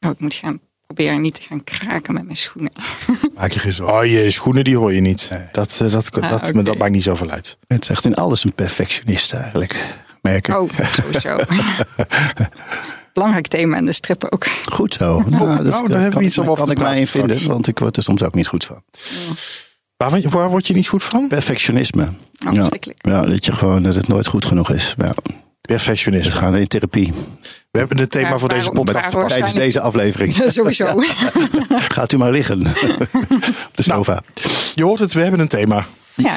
Oh, ik moet gaan proberen niet te gaan kraken met mijn schoenen. Maak je geen zorgen. Oh, je schoenen die hoor je niet. Dat, eh, dat, dat, Ah, dat, oké. dat maakt niet zoveel uit. Het is echt in alles een perfectionist eigenlijk. Merk ik. Oh, sowieso. Belangrijk thema in de strip ook. Goed zo. Nou, nou, daar hebben we iets over kan te ik mij in vinden, straks. want ik word er soms ook niet goed van. Waar, waar word je niet goed van? Perfectionisme. Oh, ja. ja, dat je gewoon dat het nooit goed genoeg is. Ja. Perfectionisme. Dus gaan in therapie We hebben het thema Ja, voor deze podcast tijdens deze aflevering. sowieso. Gaat u maar liggen op de sofa. Je hoort het, we hebben een thema. Ja.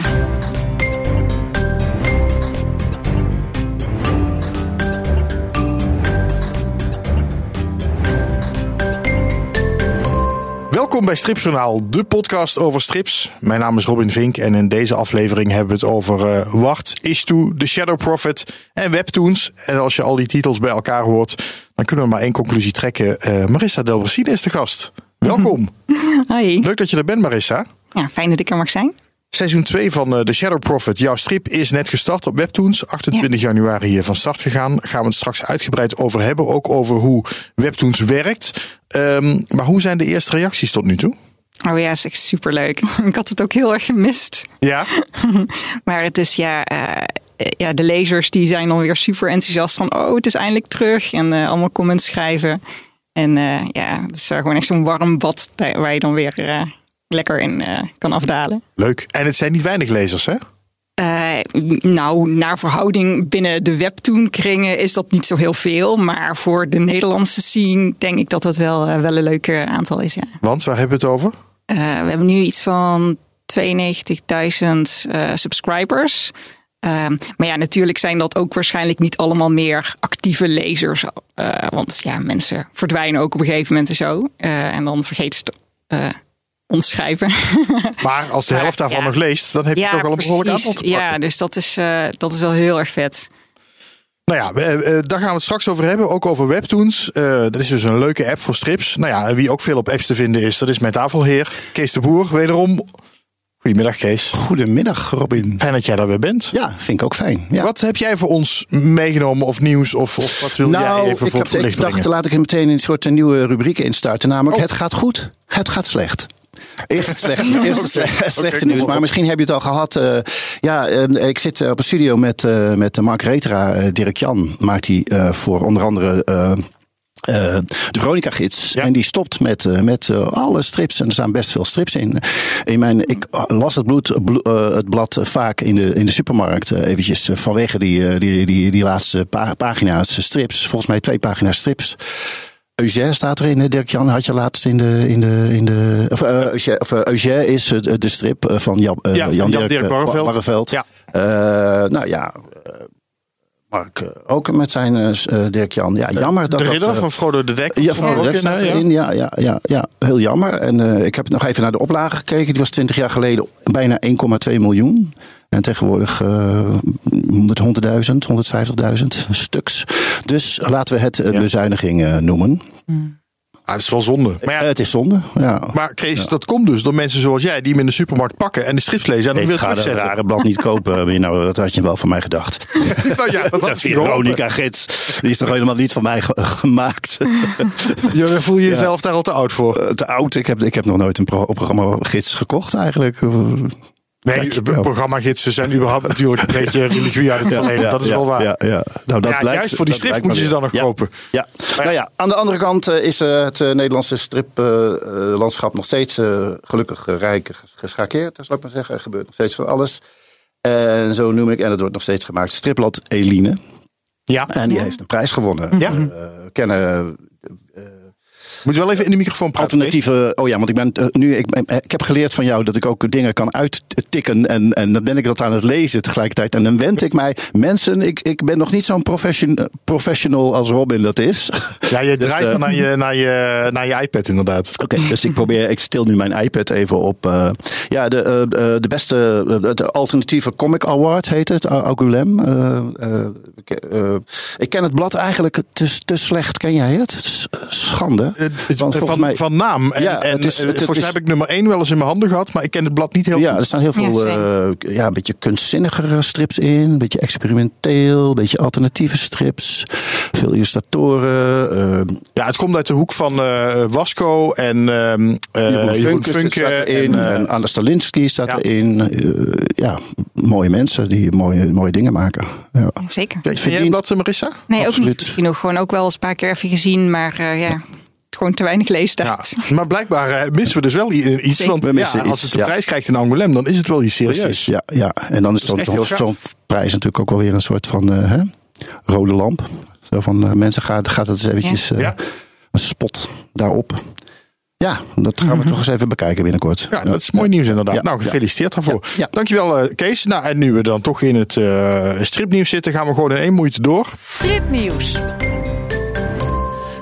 Welkom bij Stripjournaal, de podcast over strips. Mijn naam is Robin Vink en in deze aflevering hebben we het over eh Wart, Istu, The Shadow Prophet en Webtoons. En als je al die titels bij elkaar hoort, dan kunnen we maar één conclusie trekken. Eh, Marissa Delbrasine is de gast. Welkom. Hoi. Leuk dat je er bent, Marissa. Ja, fijn dat ik er mag zijn. Seizoen 2 van eh, The Shadow Prophet, jouw strip, is net gestart op Webtoons. 28 januari hier van start gegaan. Gaan we het straks uitgebreid over hebben. Ook over hoe Webtoons werkt. Ehm, maar hoe zijn de eerste reacties tot nu toe? Oh ja, is echt superleuk. Ik had het ook heel erg gemist. Ja, Maar het is ja, eh, ja, de lezers die zijn dan weer super enthousiast van oh, het is eindelijk terug. En eh, allemaal comments schrijven. En eh, ja, het is eh, gewoon echt zo'n warm bad waar je dan weer eh, lekker in eh, kan afdalen. leuk. En het zijn niet weinig lezers, hè? Eh, nou, naar verhouding binnen de webtoon kringen is dat niet zo heel veel. Maar voor de Nederlandse scene denk ik dat dat wel, eh, wel een leuke aantal is. Ja. Want waar hebben we het over? We hebben nu iets van 92.000 eh, subscribers. Ehm, maar ja, natuurlijk zijn dat ook waarschijnlijk niet allemaal meer actieve lezers. Want ja, mensen verdwijnen ook op een gegeven moment en zo. En dan vergeet ze uh, ons schrijven. Maar als de helft daarvan ja. nog leest, dan heb je ja, toch wel een behoorlijk aantal te pakken. Ja, dus dat is, eh, dat is wel heel erg vet. Nou ja, eh, eh, daar gaan we het straks over hebben. Ook over Webtoons. Eh, dat is dus een leuke app voor strips. Nou ja, wie ook veel op apps te vinden is, dat is mijn tafelheer. Kees de Boer, wederom. Goedemiddag, Kees. Goedemiddag, Robin. Fijn dat jij daar weer bent. Ja, vind ik ook fijn. Ja. Wat heb jij voor ons meegenomen of nieuws? Of, of wat wil jij nou, even ik, voor heb, het verlicht ik dacht, laat ik er meteen een soort nieuwe rubriek instarten. Namelijk, Oh. het gaat goed, het gaat slecht. Eerst het slechte, eerst het slechte, slechte nieuws. Maar misschien heb je het al gehad. eh, ja, eh, ik zit eh, op een studio met, eh, met Mark Retera. Dirk Jan maakt hij eh, voor onder andere... de Veronica-gids. Ja. En die stopt met, met alle strips. En er staan best veel strips in. in mijn, ik las het, bloed, blo- het blad vaak in de, in de supermarkt. eventjes vanwege die, die, die, die laatste pa- pagina's strips. Volgens mij twee pagina's strips. Eugène staat erin. Dirk-Jan had je laatst in de... In de, in de of, eh, Eugène, of, eh, Eugène is het- de strip eh, van Jan, eh, Ja, Jan, Jan-Dirk Dirk eh, Barreveld. Barreveld. Ja. Eh, nou ja... eh, Mark eh, ook met zijn eh, eh, Dirk-Jan. Ja, jammer dat de ridder eh, van Frodo de Dek. ja, Ook de Dek staat eh, erin. Ja, ja, ja, ja, heel jammer. En eh, ik heb nog even naar de oplage gekeken. Die was 20 jaar geleden bijna 1,2 miljoen. En tegenwoordig eh 100.000, 150.000 stuks. Dus laten we het een bezuiniging eh, noemen. Ah, het is wel zonde. Maar ja, Eh, het is zonde. Ja. maar Kees, dat komt dus door mensen zoals jij die hem in de supermarkt pakken en de strips lezen en dan ik weer ga dat terugzetten. rare blad niet kopen. nou, dat had je wel van mij gedacht. nou ja, dat je geholpen. Veronica-gids, die is toch helemaal niet van mij ge- gemaakt. Je voel je jezelf daar al te oud voor. Eh, Te oud. Ik heb, ik heb nog nooit een pro- programma-gids gekocht eigenlijk. Nee, programmagidsen zijn überhaupt natuurlijk een beetje religie uit het verleden. dat is ja, wel waar. Ja, ja. Nou, dat Ja, blijkt, juist voor die dat strips blijkt moet je ze dan nog kopen. Ja. ja. Nou ja, aan de andere kant eh, is eh, het eh, Nederlandse striplandschap nog steeds eh, gelukkig rijk ges- geschakeerd. Dat zal ik maar zeggen. Er gebeurt nog steeds van alles. En zo noem ik, en het wordt nog steeds gemaakt, Stripblad Eline. Ja. En die heeft een prijs gewonnen. Ja. Eh, we kennen Moet je wel even in de microfoon praten. alternatieve. Oh ja, want ik ben eh, nu. Ik, ben- ik heb geleerd van jou dat ik ook dingen kan uittikken. En, en dan ben ik dat aan het lezen tegelijkertijd. En dan wend ik mij. Mensen, ik, ik ben nog niet zo'n profession, professional als Robin dat is. Ja, je draait eh, dan naar je, naar, je, naar je iPad inderdaad. Oké, dus ik probeer, ik stil nu mijn iPad even op. eh, ja, de, eh, eh, de beste, eh, de alternatieve Comic Award heet het. Eh, eh, ik, eh, ken het blad eigenlijk te, te slecht. Ken jij het? Schande. Eh, Want van, mij- van naam. En, Ja, en het is- eh, het- het volgens mij is- heb ik nummer 1 wel eens in mijn handen gehad, maar ik ken het blad niet heel Ja, goed. er staan heel veel Ja, ja, ja, een beetje kunstzinnigere strips in. Een beetje experimenteel. Een beetje alternatieve strips. Veel illustratoren. eh, Ja, het komt uit de hoek van eh, Wasco en ehm eh, Jeroen Jeroen Funke Funke staat erin. en, eh, En Anna Stalinsky staat ja. erin. Eh, ja, mooie mensen die mooie, mooie dingen maken. Ja. Zeker. Ken jij blad, eh, Marissa? Nee, ook absoluut. niet genoeg. Gewoon ook wel eens een paar keer even gezien, maar eh, ja, gewoon te weinig Ja, leestijd. maar blijkbaar eh, missen we dus wel i- iets. Zeker. Want We ja, als het de ja. prijs krijgt in Angoulême, dan is het wel iets serieus. Precies, ja, ja. En dan is zo'n prijs natuurlijk ook wel weer een soort van eh, hè, rode lamp. Zo van eh, mensen gaat, gaat het eens eventjes eh, Ja. een spot daarop. Ja, dat gaan we toch eens even bekijken binnenkort. Ja, dat is mooi nieuws inderdaad. Ja, nou, gefeliciteerd daarvoor. Ja, ja. Dankjewel eh, Kees. Nou, en nu we dan toch in het eh, stripnieuws zitten, gaan we gewoon in één moeite door. Stripnieuws.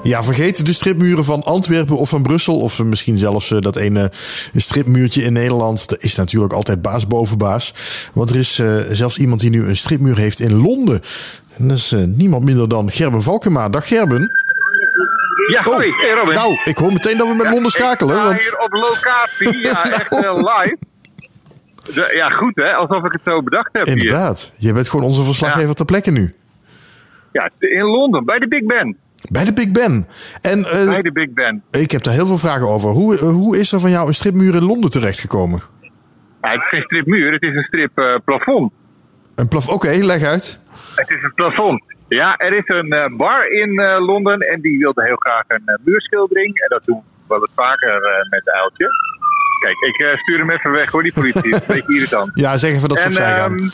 Ja, vergeet de stripmuren van Antwerpen of van Brussel. Of misschien zelfs eh, dat ene stripmuurtje in Nederland. Dat is natuurlijk altijd baas boven baas. Want er is eh, zelfs iemand die nu een stripmuur heeft in Londen. En dat is eh, niemand minder dan Gerben Valkema. Dag Gerben. Ja, Oh, hoi, hey Robin. nou, ik hoor meteen dat we met Londen schakelen. Ik Want... hier op locatie, ja, echt eh, live. De- ja, goed hè, alsof ik het zo bedacht heb hier. Inderdaad, je bent gewoon onze verslaggever Ja. ter plekke nu. Ja, in Londen, bij de Big Ben. Bij de Big Ben. En eh, Bij de Big Ben. ik heb daar heel veel vragen over. Hoe, eh, hoe is er van jou een stripmuur in Londen terechtgekomen? Ja, het is geen stripmuur, het is een stripplafond. Een plaf... Oké, leg uit. het is een plafond. Ja, er is een eh, bar in Londen en die wilde heel graag een muurschildering. En dat doen we wel wat vaker met Uiltje. Kijk, ik stuur hem even weg hoor, die politie. Het is een beetje irritant. Ja, zeg even dat ze opzij gaan. ehm,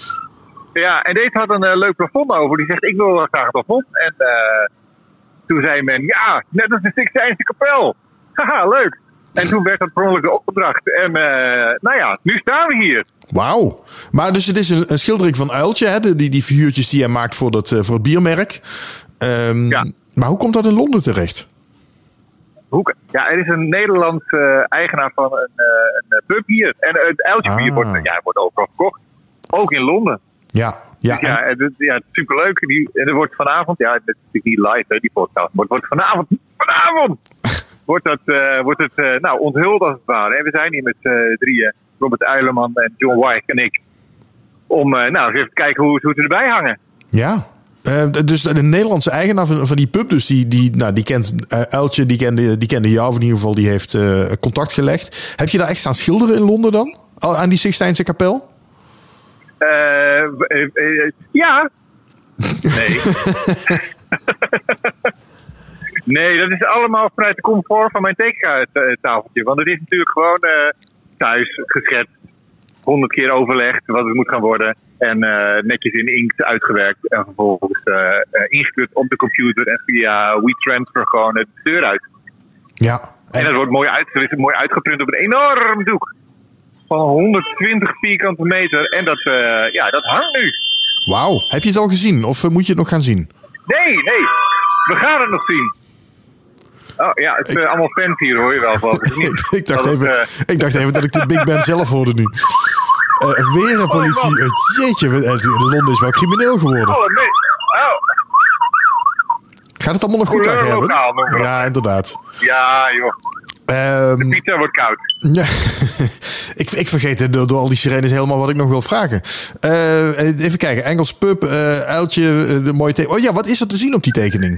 ja, en deze had een leuk plafond over. Die zegt, ik wil wel graag een plafond. En toen zei men, ja, net als de Sixtijnse kapel. Haha, leuk. En toen werd dat per de opdracht. En eh, nou ja, nu staan we hier. Wauw. Maar dus het is een, een schildering van Uiltje, hè? de- Die, die figuurtjes die hij maakt voor, dat, eh, voor het biermerk. Ehm, Ja. Maar hoe komt dat in Londen terecht? Ja, er is een Nederlands eh, eigenaar van een, eh, een pub hier. En het uiltje bier Ah. wordt, ja, wordt overal verkocht. Ook in Londen. Ja, ja, Ja, en- het- ja het is superleuk. Die, en er wordt vanavond, ja, het is natuurlijk niet live, hè, die podcast. Maar het wordt vanavond, vanavond, wordt, dat, eh, wordt het eh, nou, onthuld als het ware. En we zijn hier met z'n drieën, Robert Uileman en John White en ik. Om eh, nou, eens even te kijken hoe, hoe ze erbij hangen. ja. Eh, dus de Nederlandse eigenaar van, van die pub, dus die, die, nou, die kent eh, Uiltje, die kende, die kende jou, of in ieder geval die heeft eh, contact gelegd. Heb je daar echt staan schilderen in Londen dan? Aan die Sixtijnse kapel? Eh, eh, eh, ja. Nee. nee, dat is allemaal vanuit de comfort van mijn tekenkaastafeltje. Want het is natuurlijk gewoon thuis geschetst. Honderd keer overlegd wat het moet gaan worden. En netjes in inkt uitgewerkt. En vervolgens ingekleurd op de computer. En via WeTransfer gewoon de deur uit. Ja. En En, dat wordt mooi, uit, mooi uitgeprint op een enorm doek. Van 120 vierkante meter. En dat, eh, ja, dat hangt nu. wauw. Heb je het al gezien? Of eh, moet je het nog gaan zien? Nee, nee. We gaan het nog zien. Oh ja, het is eh, allemaal fans hier hoor je wel. Ik, dacht het, even, ik dacht even dat ik de Big Ben zelf hoorde nu. Eh, weer een politie. jeetje, Londen is wel crimineel geworden. alle me- oh, Gaat het allemaal nog goed daar, dat. Ja, inderdaad. ja joh, Ehm, pizza wordt koud. ja. ik, ik vergeet het door, door al die sirenes helemaal wat ik nog wil vragen. Eh, even kijken. Engels pub, eh uiltje, eh, de mooie tekening. Oh ja, wat is er te zien op die tekening?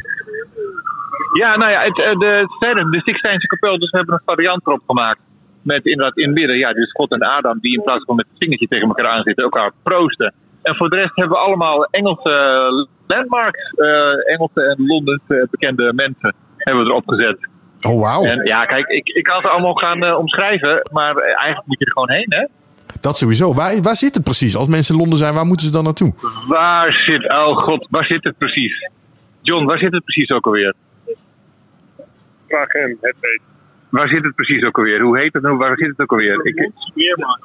Ja, nou ja, het, de, verder, de Sixtijnse kapel, dus we hebben een variant erop gemaakt. Met inderdaad in het midden, ja, dus God en Adam, die in plaats van met het vingertje tegen elkaar aan zitten, elkaar proosten. En voor de rest hebben we allemaal Engelse landmarks, Engelse en Londense bekende mensen hebben we erop gezet. Oh, wauw. En ja, kijk, ik, ik kan ze allemaal gaan eh, omschrijven, maar eigenlijk moet je er gewoon heen, hè? Dat sowieso. Waar, waar zit het precies? Als mensen in Londen zijn, waar moeten ze dan naartoe? Waar zit, oh god, waar zit het precies? John, waar zit het precies ook alweer? Vraag hem, het weet. Waar zit het precies ook alweer? Hoe heet het nou? Waar zit het ook alweer? Ik,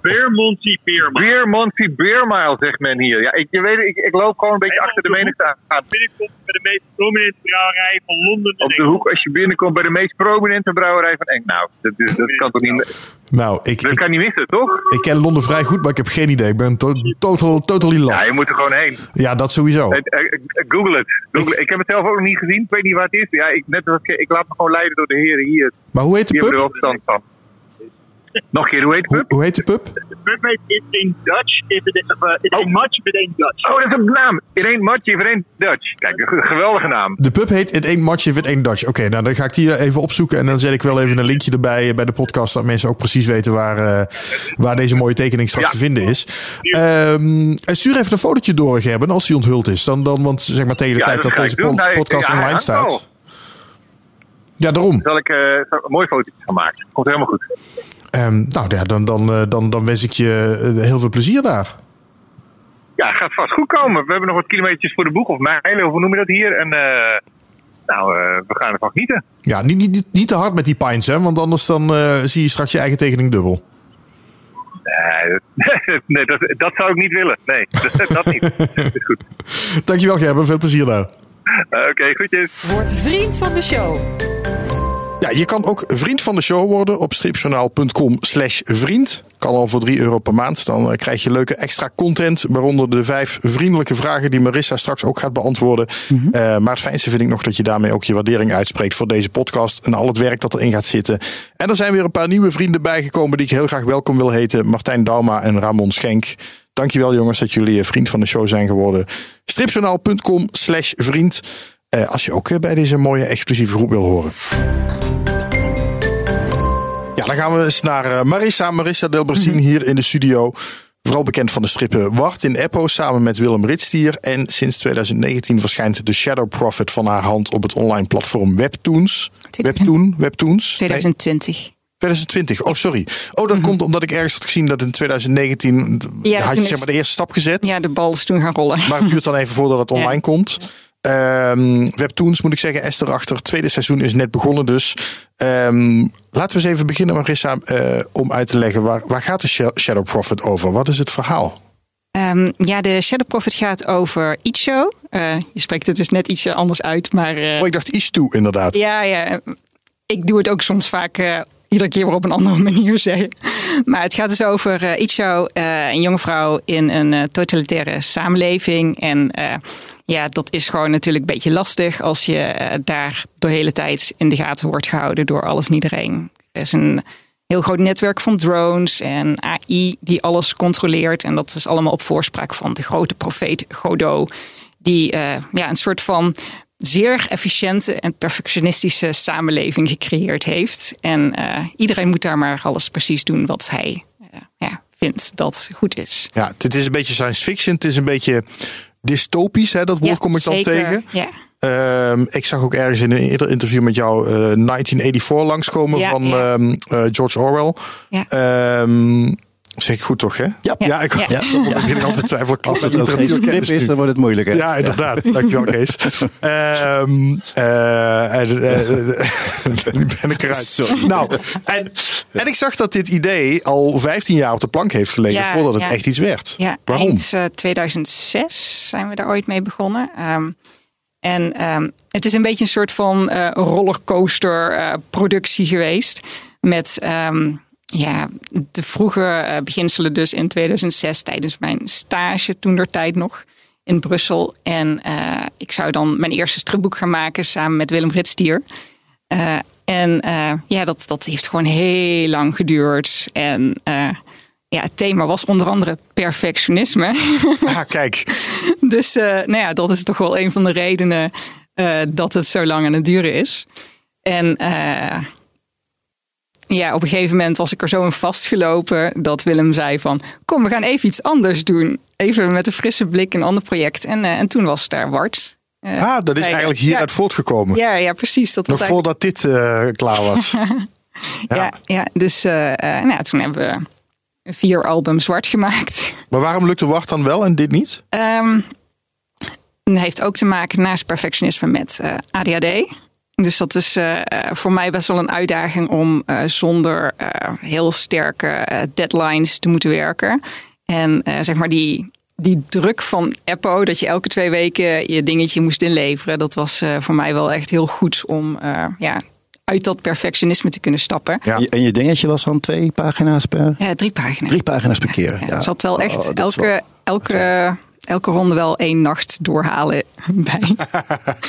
Beermonty Beermile. Beermonty Beermile, zegt men hier. Ja, ik, je weet, ik, ik loop gewoon een beetje achter de menigte aan. Binnenkomt bij de meest prominente brouwerij van Londen. en Op de hoek, als je binnenkomt bij de meest prominente brouwerij van Engeland. Nou, dat, dat kan toch niet... Nou, ik, Dat ik, kan niet missen, toch? ik ken Londen vrij goed, maar ik heb geen idee. Ik ben to total, totally lost. Ja, je moet er gewoon heen. Ja, dat sowieso. Eh, eh, eh, Google het. Google. Ik, heb het zelf ook nog niet gezien. Ik weet niet waar het is. Ja, ik, net als ik, laat me gewoon leiden door de heren hier. Maar hoe heet de Die hebben er pub? wel verstand van. Nog een keer, hoe heet de Hoe, pub? hoe heet de pub? The pub heet It Ain't Dutch. If it, uh, it ain't much if it ain't Dutch. Oh, dat is een naam. In één matje, in één Dutch. Kijk, een ge- geweldige naam. De pub heet It Ain't Much If It Ain't Dutch. Oké, nou dan ga ik die even opzoeken. En dan zet ik wel even een linkje erbij eh, bij de podcast. Dat mensen ook precies weten waar, eh, waar deze mooie tekening straks Ja. te vinden is. Ehm, en stuur even een fotootje door, Gerben, als die onthuld is. Dan, dan, want zeg maar tegen de Ja, tijd dat deze Nou, podcast ja, online staat. Ja, daarom. Zal ik eh, een mooi fotootje van maken. Komt helemaal goed. Ehm, nou ja, dan, dan, eh, dan, dan wens ik je eh, heel veel plezier daar. Ja, gaat vast goed komen. We hebben nog wat kilometers voor de boeg. Of mijlen, of hoe noem je dat hier? En eh, nou, eh, we gaan ervan genieten. Ja, niet, niet, niet- niet te hard met die pints, hè? Want anders dan eh, zie je straks je eigen tekening dubbel. Nee, dat, nee, dat, dat zou ik niet willen. Nee, dat, dat niet. Is goed. Dankjewel, Gerben. Veel plezier daar. Oké, goedjes. Word vriend van de show. Ja, je kan ook vriend van de show worden op stripjournaal.com slash vriend. Kan al voor 3 euro per maand. Dan eh, krijg je leuke extra content. Waaronder de vijf vriendelijke vragen die Marissa straks ook gaat beantwoorden. Eh, maar het fijnste vind ik nog dat je daarmee ook je waardering uitspreekt voor deze podcast. En al het werk dat erin gaat zitten. En er zijn weer een paar nieuwe vrienden bijgekomen die ik heel graag welkom wil heten. Martijn Dauma en Ramon Schenk. Dankjewel jongens dat jullie eh, vriend van de show zijn geworden. stripjournaal.com slash vriend. Eh, als je ook eh, bij deze mooie exclusieve groep wil horen. Ja, dan gaan we eens naar eh, Marissa. Marissa Delbersien hier in de studio. Vooral bekend van de strippen Wart in Eppo samen met Willem Ritstier. En sinds 2019 verschijnt de Shadow Prophet van haar hand op het online platform Webtoons. Webtoon, Webtoons. Nee, 2020. 2020. Oh, sorry. Oh, dat komt omdat ik ergens had gezien dat in 2019 Ja, had je zeg is- maar de eerste stap gezet. Ja, de bal is toen gaan rollen. Maar het duurt dan even voordat het online Ja. komt. Ehm, Webtoons moet ik zeggen, Esther achter. Het tweede seizoen is net begonnen dus. Ehm, laten we eens even beginnen, Marissa, eh, om uit te leggen. Waar, waar gaat de Sh- Shadow Prophet over? Wat is het verhaal? Ehm, ja, de Shadow Prophet gaat over Icho. Eh je spreekt het dus net iets anders uit, maar... eh, Oh, ik dacht Ishtu inderdaad. Ja, ja. Ik doe het ook soms vaak iedere keer weer op een andere manier zeggen. Maar het gaat dus over Icho, eh, een jonge vrouw in een totalitaire samenleving. En ja, dat is gewoon natuurlijk een beetje lastig als je eh, daar de hele tijd in de gaten wordt gehouden door alles en iedereen. Er is een heel groot netwerk van drones en AI die alles controleert. En dat is allemaal op voorspraak van de grote profeet Godot. Die eh, ja, een soort van zeer efficiënte en perfectionistische samenleving gecreëerd heeft. En eh, iedereen moet daar maar alles precies doen wat hij ja, vindt dat goed is. Ja, dit is een beetje science fiction. Het is een beetje dystopisch, hè? dat woord Ja, kom ik dan zeker. tegen. Ja. Ehm, ik zag ook ergens in een eerder interview met jou eh, 1984 langskomen Ja, van ehm, eh, George Orwell. Ja. Ehm, zeg ik goed toch, hè? Ja. ja ik, Ja. ja. Ja. begin ik altijd twijfel. Als het literatuurkennis is, dan wordt het moeilijker. Ja, inderdaad. Dankjewel, Kees. Ehm eh, en, eh, nu ben ik eruit. Sorry. Nou, en, en ik zag dat dit idee al 15 jaar op de plank heeft gelegen Ja, voordat het ja. echt iets werd. Ja, Waarom? eind eh, 2006 zijn we daar ooit mee begonnen. Ehm, en ehm, het is een beetje een soort van eh, rollercoaster eh, productie geweest. Met ehm, ja, de vroege eh, beginselen dus in 2006 tijdens mijn stage toen der tijd nog in Brussel. En eh, ik zou dan mijn eerste stripboek gaan maken samen met Willem Ritstier. Eh, en ja, dat, dat heeft gewoon heel lang geduurd. En ja, het thema was onder andere perfectionisme. Ah, kijk. dus nou ja, dat is toch wel een van de redenen dat het zo lang aan het duren is. En ja, op een gegeven moment was ik er zo in vastgelopen dat Willem zei van... kom, we gaan even iets anders doen. Even met een frisse blik een ander project. En, eh, en toen was daar Wart. Eh, Ah, dat is eigenlijk hieruit ja, voortgekomen. ja, ja, precies. Dat Nog was eigenlijk- voordat dit eh, klaar was. ja. Ja, dus nou, toen hebben we vier albums zwart gemaakt. Maar waarom lukte Wacht dan wel en dit niet? Ehm, het heeft ook te maken naast perfectionisme met ADHD. Dus dat is uh, voor mij best wel een uitdaging om uh, zonder heel sterke deadlines te moeten werken. En zeg maar die, die druk van Eppo, dat je elke twee weken je dingetje moest inleveren, dat was voor mij wel echt heel goed om ja, uit dat perfectionisme te kunnen stappen. Ja. En je dingetje was dan twee pagina's per? Ja, drie pagina's. Drie pagina's per keer. Ja, ja. zat wel echt oh, elke, wel... elke, elke ronde wel één nacht doorhalen bij.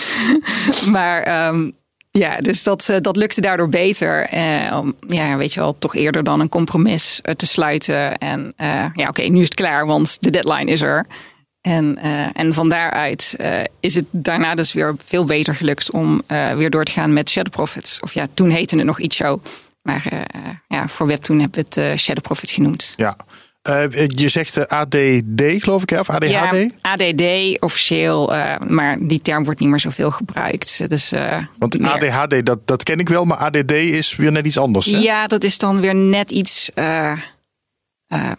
maar um, ja, dus dat, eh, dat lukte daardoor beter. Eh, om, ja, weet je wel, toch eerder dan een compromis eh, te sluiten. En uh, ja, oké, nu is het klaar, want de deadline is er. En, uh, en van daaruit uh, is het daarna dus weer veel beter gelukt om weer door te gaan met Shadow Profits. Of ja, toen heette het nog iets show. Maar ja, voor Webtoon hebben we het Shadow Profits genoemd. Ja. Je zegt ADD, geloof ik, hè? of ADHD? Ja, ADD officieel, maar die term wordt niet meer zoveel gebruikt. Dus, Want ADHD, dat, dat ken ik wel, maar ADD is weer net iets anders. Hè? Ja, dat is dan weer net iets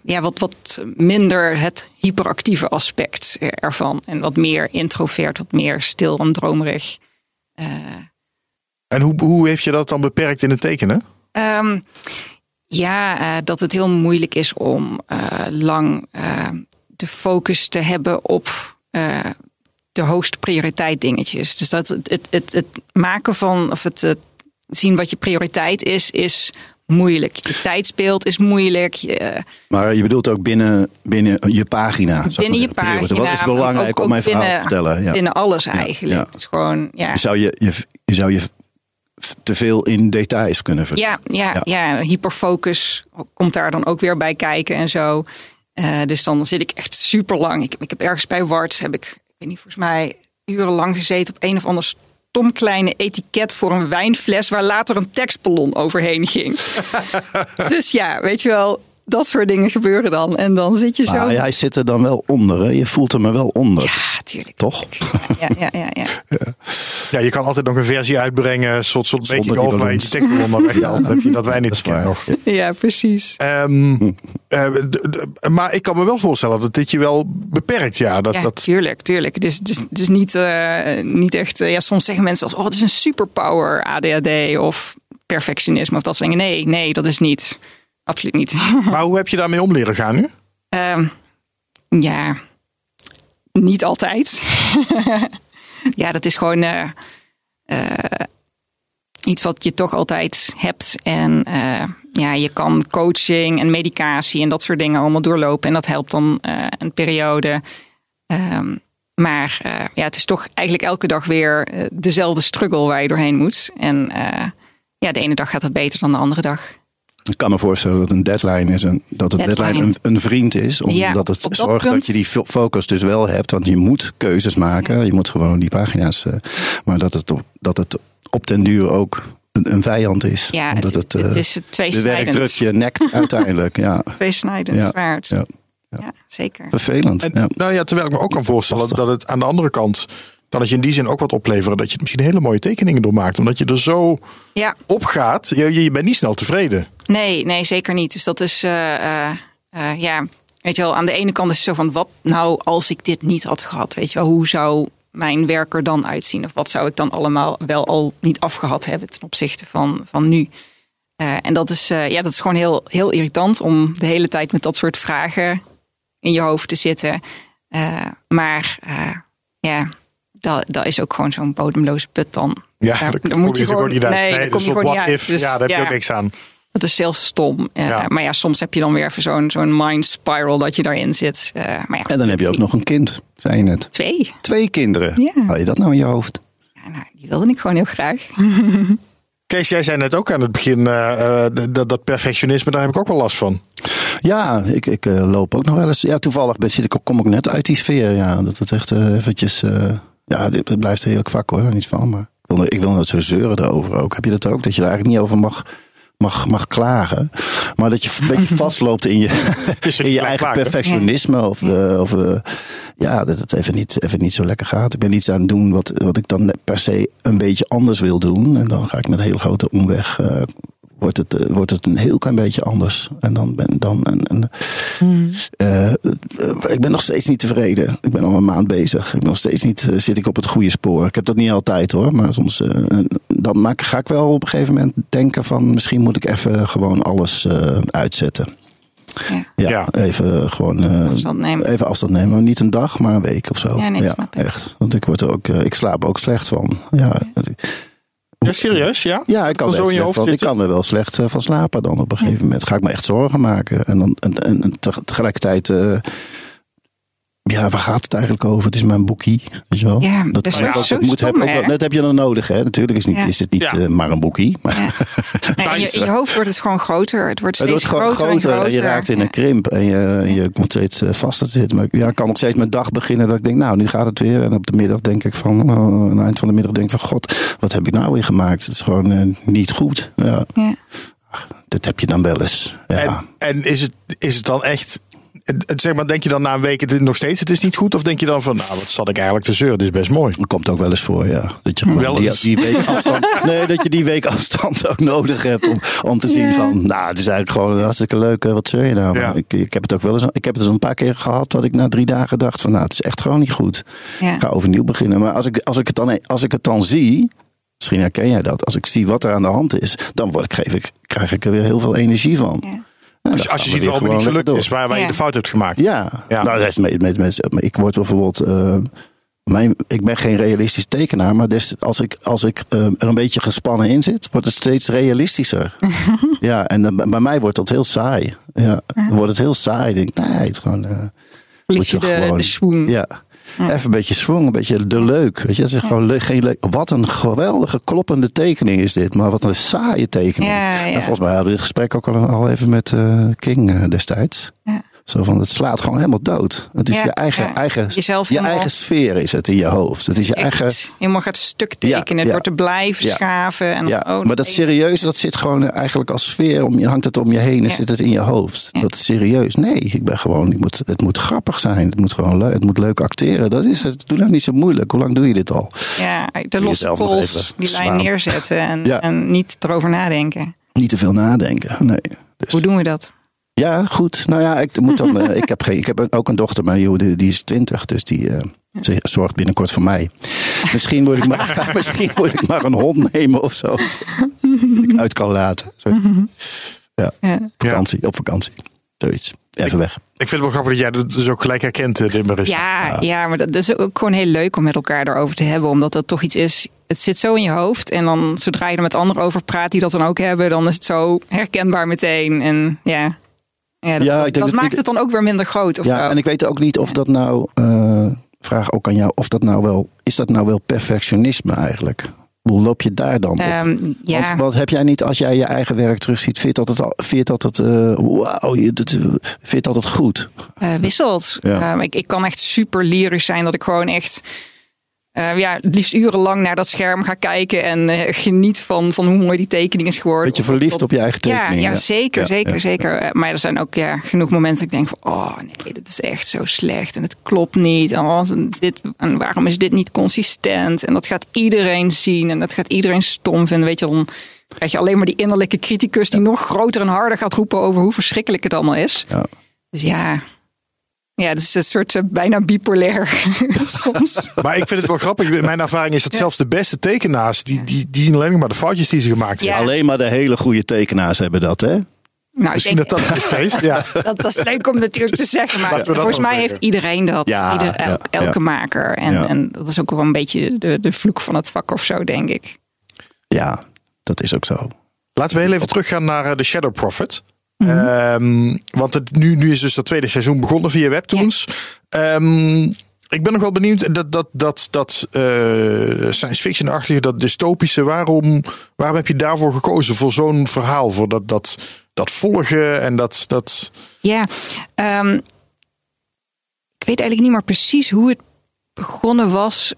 ja, wat, wat minder het hyperactieve aspect ervan. En wat meer introvert, wat meer stil en dromerig. En hoe, hoe heeft je dat dan beperkt in het tekenen? Um, ja, uh, dat het heel moeilijk is om lang de focus te hebben op de hoogste prioriteit dingetjes. Dus dat het, het, het, het maken van, of het, het zien wat je prioriteit is, is moeilijk. Je tijdsbeeld is moeilijk. Je... Maar je bedoelt ook binnen, binnen je pagina. Binnen je pagina. Wat is belangrijk om mijn verhaal te vertellen? Ja. Binnen alles eigenlijk. Ja, Het is gewoon, ja. Je zou je, je, je zou je te veel in details kunnen vertellen. Ja, ja, ja. hyperfocus komt daar dan ook weer bij kijken en zo. Uh, dus dan zit ik echt super lang. Ik, ik heb ergens bij Warts, heb ik, ik weet niet, volgens mij urenlang gezeten op een of ander stom kleine etiket voor een wijnfles waar later een tekstballon overheen ging. dus ja, weet je wel, dat soort dingen gebeuren dan. En dan zit je zo. Maar hij zit er dan wel onder. Hè? Je voelt hem er wel onder. Ja, tuurlijk. Toch? Ja, ja, ja. ja. ja. Ja je kan altijd nog een versie uitbrengen. Soort, soort beetje over waar je maar weghaalt. heb je dat wij niet kennen nog. Ja, precies. Um, uh, maar ik kan me wel voorstellen dat dit je wel beperkt. Ja, dat, ja dat... tuurlijk, tuurlijk. Het is, het is, het is niet, uh, niet echt... Uh, ja, soms zeggen mensen wel oh, het is een superpower ADHD of perfectionisme of dat soort dingen. Nee, nee, dat is niet absoluut niet. Maar hoe heb je daarmee om leren gaan nu? Um, ja, niet altijd. ja, dat is gewoon uh, uh, iets wat je toch altijd hebt. En uh, ja, je kan coaching en medicatie en dat soort dingen allemaal doorlopen. En dat helpt dan een periode. Um, maar ja, het is toch eigenlijk elke dag weer dezelfde struggle waar je doorheen moet. En ja, de ene dag gaat het beter dan de andere dag. Ik kan me voorstellen dat een deadline is een, dat een deadline, een, een, vriend is. Omdat het zorgt dat je die focus dus wel hebt. Want je moet keuzes maken. Je moet gewoon die pagina's. Uh, maar dat het, op, dat het op den duur ook een, een vijand is. Ja, Omdat het, het, uh, het is De werkdruk je nekt uiteindelijk. Ja. Tweesnijdend ja. zwaard. Ja. Ja. zeker. Vervelend. En, nou ja, terwijl ik me ook kan voorstellen dat het aan de andere kant kan het je in die zin ook wat opleveren dat je misschien hele mooie tekeningen door maakt. Omdat je er zo ja. op gaat. Je, je bent niet snel tevreden. Nee, nee, zeker niet. Dus dat is, uh, uh, ja, weet je wel, aan de ene kant is het zo van, wat nou als ik dit niet had gehad? Weet je wel, hoe zou mijn werk er dan uitzien? Of wat zou ik dan allemaal wel al niet afgehad hebben ten opzichte van, van nu? Uh, en dat is, ja, dat is gewoon heel, heel irritant om de hele tijd met dat soort vragen in je hoofd te zitten. maar ja, dat, dat is ook gewoon zo'n bodemloze put dan. Ja, daar, moet je gewoon niet uit. Nee, nee dus wat if, dus, ja, daar heb je ook niks aan. Dat is heel stom. Uh, Maar ja, soms heb je dan weer even zo'n zo'n mind spiral dat je daarin zit. Uh, maar ja, en dan heb je ook nog een kind, zei je net. Twee. Twee kinderen. Ja. Hou je dat nou in je hoofd? Ja, nou, die wilde ik gewoon heel graag. Kees, jij zei net ook aan het begin, uh, dat, dat perfectionisme, daar heb ik ook wel last van. Ja, ik, ik loop ook nog wel eens. Ja, toevallig zit ik, kom ik net uit die sfeer. Ja, dat het echt eventjes ja, dit blijft een heerlijk vak hoor, daar niet van. Maar ik wil, ik wil nooit zo zeuren erover ook. Heb je dat ook? Dat je daar eigenlijk niet over mag, mag, mag klagen. Maar dat je een beetje vastloopt in je, in je eigen perfectionisme. Of, uh, of uh, ja, dat het even niet, even niet zo lekker gaat. Ik ben iets aan het doen wat, wat ik dan per se een beetje anders wil doen. En dan ga ik met een hele grote omweg. Uh, wordt het, eh, wordt het een heel klein beetje anders. En dan ben dan. En, en, eh, eh, ik ben nog steeds niet tevreden. Ik ben al een maand bezig. Ik ben nog steeds niet. zit ik op het goede spoor. Ik heb dat niet altijd hoor. Maar soms. dan maak, ga ik wel op een gegeven moment denken van. Misschien moet ik even gewoon alles eh, uitzetten. Ja. Ja, Ja. even gewoon. eh, Afstand nemen. Even afstand nemen. Niet een dag, maar een week of zo. Ja, nee, snap ik. echt. Want ik word er ook. ik slaap ook slecht van. Ja, Ja, serieus? Ja? ja, ik kan, er zo in je hoofd van, ik kan er wel slecht eh, van slapen dan op een gegeven moment. Ga ik me echt zorgen maken. En, dan, en, en, en teg- tegelijkertijd, eh, ja, waar gaat het eigenlijk over? Het is mijn boekie, weet je wel. Ja, dat is ook zo moet, heb, stom, ook dat heb je dan nodig, hè. Natuurlijk is, niet, Ja. is het niet Ja. eh, maar een boekie. Maar Ja. Nee, in, je, in je hoofd wordt het gewoon groter. Het wordt het steeds wordt gewoon groter, groter, en, en je raakt in een krimp. En je, je komt steeds eh, vaster te zitten. Maar ik- ja, ik kan nog steeds mijn dag beginnen dat ik denk, nou, nu gaat het weer. En op de middag denk ik van, oh, aan het eind van de middag denk ik van, god, wat heb ik nou weer gemaakt? Het is gewoon eh, niet goed. Ja, Ja. dat heb je dan wel eens. Ja. En, en is, het, is het dan echt. Zeg maar, denk je dan na een week het nog steeds het is niet goed? Of denk je dan van, nou, wat zat ik eigenlijk te zeuren? Dit is best mooi. Dat komt ook wel eens voor, ja. Dat je Wel die, eens. die week afstand, nee, dat je die week afstand ook nodig hebt om, om te zien van, nou, het is eigenlijk gewoon hartstikke leuk. eh, Wat zeur je nou? Ja. Ik, ik heb het ook wel eens, ik heb het eens een paar keer gehad dat ik na drie dagen dacht van, nou, het is echt gewoon niet goed. Ja. Ga overnieuw beginnen. Maar als ik, als ik, het, dan, als ik het dan zie, misschien herken jij dat, als ik zie wat er aan de hand is, dan word ik, geef ik, krijg ik er weer heel veel energie van. Ja. Als, je- als ziet waarom het niet gelukt is, waar, waar je Ja. de fout hebt gemaakt. ja, Ja. nou dat is met, met, met, ik word bijvoorbeeld. eh, mijn, ik ben geen realistisch tekenaar, maar des, als ik, als ik eh, er een beetje gespannen in zit, wordt het steeds realistischer. ja, en dan, bij mij wordt dat heel saai. Ja, dan wordt het heel saai. Ik denk, nee, het gewoon. eh, je de, de swoon. Ja. Even een beetje swing, een beetje de leuk. Weet je, dat is gewoon geen leuk. Wat een geweldige kloppende tekening is dit, maar wat een saaie tekening. Ja, ja. En volgens mij hadden we dit gesprek ook al, al even met eh, King eh, destijds. Ja. Zo van, het slaat gewoon helemaal dood. Het is Ja, je eigen, ja. eigen, Jezelf je eigen sfeer is het in je hoofd. Het is je eigen... Echt helemaal gaat stuk tekenen. Het wordt te blijven schaven. En Ja, oh, maar dat serieuze, dat zit gewoon eigenlijk als sfeer. Om je, hangt het om je heen en zit het in je hoofd. Dat is serieus. Nee, ik ben gewoon, ik moet, het moet grappig zijn. Het moet gewoon leuk, het moet leuk acteren. Dat is het. Doe nou niet zo moeilijk. Hoe lang doe je dit al? Ja, de losse pols, die lijn neerzetten en, en niet erover nadenken. Niet te veel nadenken. Nee. Dus, Hoe doen we dat? Ja, goed. Nou ja, ik, moet dan, eh, ik, heb geen, ik heb ook een dochter, maar die, die- die is twintig. Dus die eh, ze zorgt binnenkort voor mij. Misschien moet, ik maar, misschien moet ik maar een hond nemen of zo. Die ik uit kan laten. Zo. Ja, Ja. vakantie, op vakantie. Zoiets. Even weg. Ik vind het wel grappig dat jij dat dus ook gelijk herkent, eh, Dimmeris. Ja, ja, maar dat, dat is ook gewoon heel leuk om met elkaar daarover te hebben. Omdat dat toch iets is. Het zit zo in je hoofd. En dan zodra je er met anderen over praat die dat dan ook hebben, dan is het zo herkenbaar meteen. En ja, ja dat, Ja, ik dat denk dat maakt ik- het dan ook weer minder groot. Of Ja, en ik weet ook niet of dat nou, eh, vraag ook aan jou, of dat nou wel, is dat nou wel perfectionisme eigenlijk? Hoe loop je daar dan op? Ehm, ja. Want, want heb jij niet, als jij je eigen werk terugziet, vind je dat het, vind dat het, eh, dat, eh, vind dat het goed? eh, wisselt. Ja. Ehm, ik, ik kan echt super lyrisch zijn dat ik gewoon echt. Eh, ja, het liefst urenlang naar dat scherm ga kijken en eh, geniet van, van hoe mooi die tekening is geworden. Beetje verliefd dat- op je eigen tekening. Ja, ja, zeker, Ja, zeker, ja, zeker. Eh, Maar er zijn ook ja, genoeg momenten dat ik denk van, oh nee, dit is echt zo slecht en het klopt niet. En, oh, dit, en waarom is dit niet consistent? En dat gaat iedereen zien en dat gaat iedereen stom vinden. Weet je, dan krijg je alleen maar die innerlijke criticus die nog groter en harder gaat roepen over hoe verschrikkelijk het allemaal is. Ja. Dus ja, ja, het is een soort eh, bijna bipolair soms. Maar ik vind het wel grappig. Mijn ervaring is dat zelfs de beste tekenaars, die, die, die alleen maar de foutjes die ze gemaakt hebben. Ja. Alleen maar de hele goede tekenaars hebben dat, hè? Nou, Misschien denk, dat dat is geweest. Ja. dat, dat is leuk om natuurlijk te zeggen, maar volgens mij zeggen. heeft iedereen dat. Ja, Ieder, ja, el- elke ja. maker. En, Ja. en dat is ook wel een beetje de, de vloek van het vak of zo, denk ik. Ja, dat is ook zo. Laten we heel even teruggaan naar eh, de Shadow Prophet. Mhm. Ehm, want het, nu, nu is dus dat tweede seizoen begonnen via Webtoons. Ehm, ik ben nog wel benieuwd dat, dat, dat, dat eh, science fiction-achtige, dat dystopische. Waarom, waarom heb je daarvoor gekozen? Voor zo'n verhaal? Voor dat, dat, dat volgen en dat. dat Ja, ehm, ik weet eigenlijk niet meer precies hoe het begonnen was.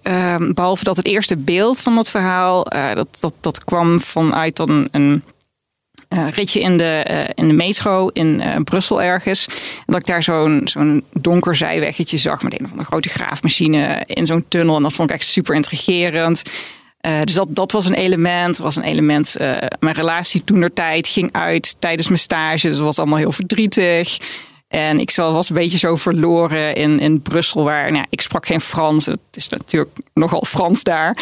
behalve dat het eerste beeld van dat verhaal, eh, dat, dat, dat kwam vanuit dan een eh, ritje in de, eh, in de metro in eh, Brussel ergens. En dat ik daar zo'n zo'n donker zijweggetje zag met een of andere grote graafmachine in zo'n tunnel. En dat vond ik echt super intrigerend. Uh, dus dat, dat was een element. was een element. Uh, mijn relatie toen tijd ging uit tijdens mijn stage. Dus dat was allemaal heel verdrietig. En ik was een beetje zo verloren in, in Brussel, waar nou, ik sprak geen Frans. Het is natuurlijk nogal Frans daar.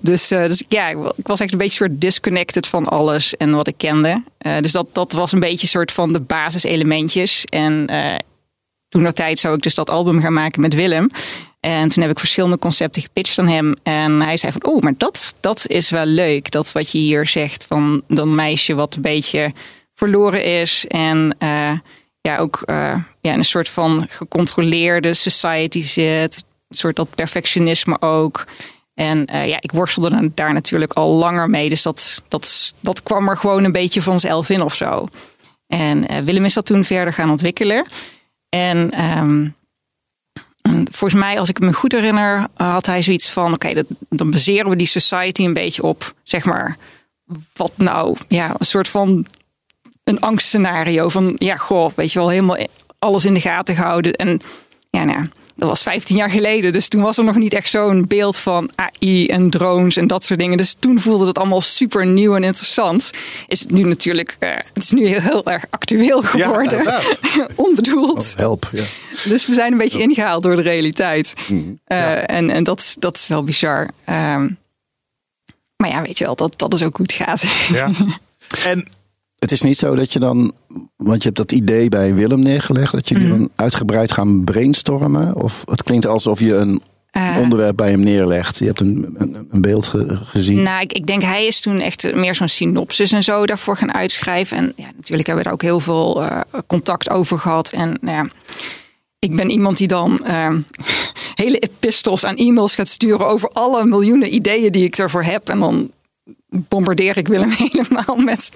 Dus, uh, dus ja, ik was echt een beetje soort disconnected van alles en wat ik kende. Uh, dus dat, dat was een beetje soort van de basiselementjes. En uh, toen dat tijd zou ik dus dat album gaan maken met Willem. En toen heb ik verschillende concepten gepitcht aan hem. En hij zei van, oh, maar dat, dat is wel leuk. Dat wat je hier zegt van dat meisje wat een beetje verloren is. En ja, ook uh, ja, in een soort van gecontroleerde society zit. Een soort dat perfectionisme ook. En uh, ja, ik worstelde daar natuurlijk al langer mee. Dus dat, dat, dat kwam er gewoon een beetje vanzelf in of zo. En uh, Willem is dat toen verder gaan ontwikkelen. En um, volgens mij, als ik me goed herinner, had hij zoiets van: oké, dan baseren we die society een beetje op, zeg maar, wat nou, ja, een soort van een angstscenario van, ja, goh, weet je wel, helemaal alles in de gaten gehouden. En ja, nou, dat was 15 jaar geleden. Dus toen was er nog niet echt zo'n beeld van AI en drones en dat soort dingen. Dus toen voelde het allemaal super nieuw en interessant. Is het nu natuurlijk, uh, het is nu heel, heel erg actueel geworden. Ja, Onbedoeld. Oh, help, ja. Dus we zijn een beetje ingehaald door de realiteit. Mm, uh, en, en dat, dat is wel bizar. Um, maar ja, weet je wel, dat, dat is ook goed gaat. Ja. En het is niet zo dat je dan, want je hebt dat idee bij Willem neergelegd, dat jullie mm. dan uitgebreid gaan brainstormen? Of het klinkt alsof je een uh, onderwerp bij hem neerlegt. Je hebt een, een, een beeld ge, gezien. Nou, ik, ik, denk hij is toen echt meer zo'n synopsis en zo daarvoor gaan uitschrijven. En ja, natuurlijk hebben we er ook heel veel uh, contact over gehad. En nou ja, ik ben iemand die dan uh, hele epistels aan e-mails gaat sturen over alle miljoenen ideeën die ik ervoor heb. En dan bombardeer ik Willem helemaal met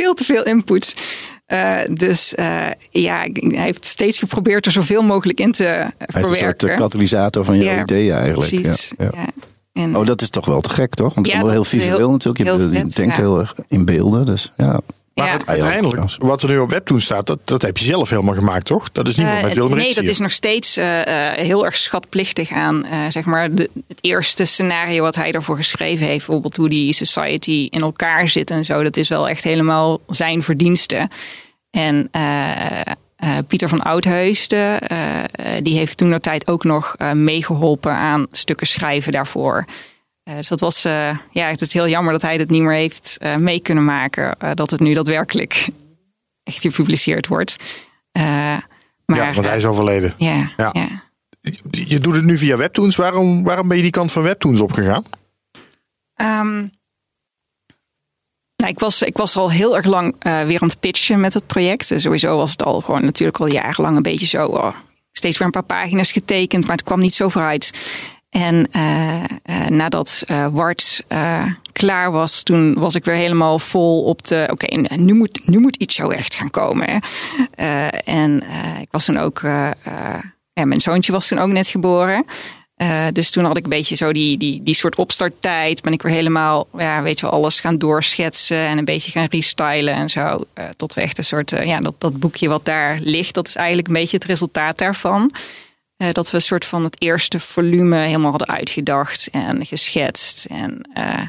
veel te veel input. Uh, dus uh, ja, hij heeft steeds geprobeerd er zoveel mogelijk in te hij verwerken. Hij is een soort katalysator van jouw ja, ideeën eigenlijk. Precies, ja, ja. En, oh, dat is toch wel te gek, toch? Want het is heel visueel heel, natuurlijk. Je, heel vet, denkt heel erg in beelden. Dus ja. Maar ja. uiteindelijk, wat er nu op Webtoon staat, dat, dat heb je zelf helemaal gemaakt, toch? Dat is niet uh, met Willem Nee, dat is nog steeds uh, uh, heel erg schatplichtig aan, zeg maar, de, het eerste scenario wat hij daarvoor geschreven heeft. Bijvoorbeeld hoe die society in elkaar zit en zo. Dat is wel echt helemaal zijn verdienste. En Pieter van Oudheusden, die heeft toen de tijd ook nog meegeholpen aan stukken schrijven daarvoor. Uh, dus dat was, uh, ja, het is heel jammer dat hij het niet meer heeft uh, mee kunnen maken. dat het nu daadwerkelijk echt gepubliceerd wordt. maar, ja, want hij is overleden. Ja, ja. Je doet het nu via Webtoons. Waarom, waarom ben je die kant van Webtoons opgegaan? Um, nou, ik, was, ik was al heel erg lang weer aan het pitchen met het project. sowieso was het al gewoon natuurlijk al jarenlang een beetje zo. Oh, steeds weer een paar pagina's getekend, maar het kwam niet zo vooruit. En uh, uh, nadat uh, Wart klaar was, toen was ik weer helemaal vol op de. Oké, nu, moet, nu moet iets zo echt gaan komen. en ik was toen ook. ja, mijn zoontje was toen ook net geboren. dus toen had ik een beetje zo die, die, die soort opstarttijd. Ben ik weer helemaal, ja, weet je wel, alles gaan doorschetsen en een beetje gaan restylen en zo. tot we echt een soort, ja, dat, dat boekje wat daar ligt, dat is eigenlijk een beetje het resultaat daarvan. Uh, dat we een soort van het eerste volume helemaal hadden uitgedacht en geschetst. En uh,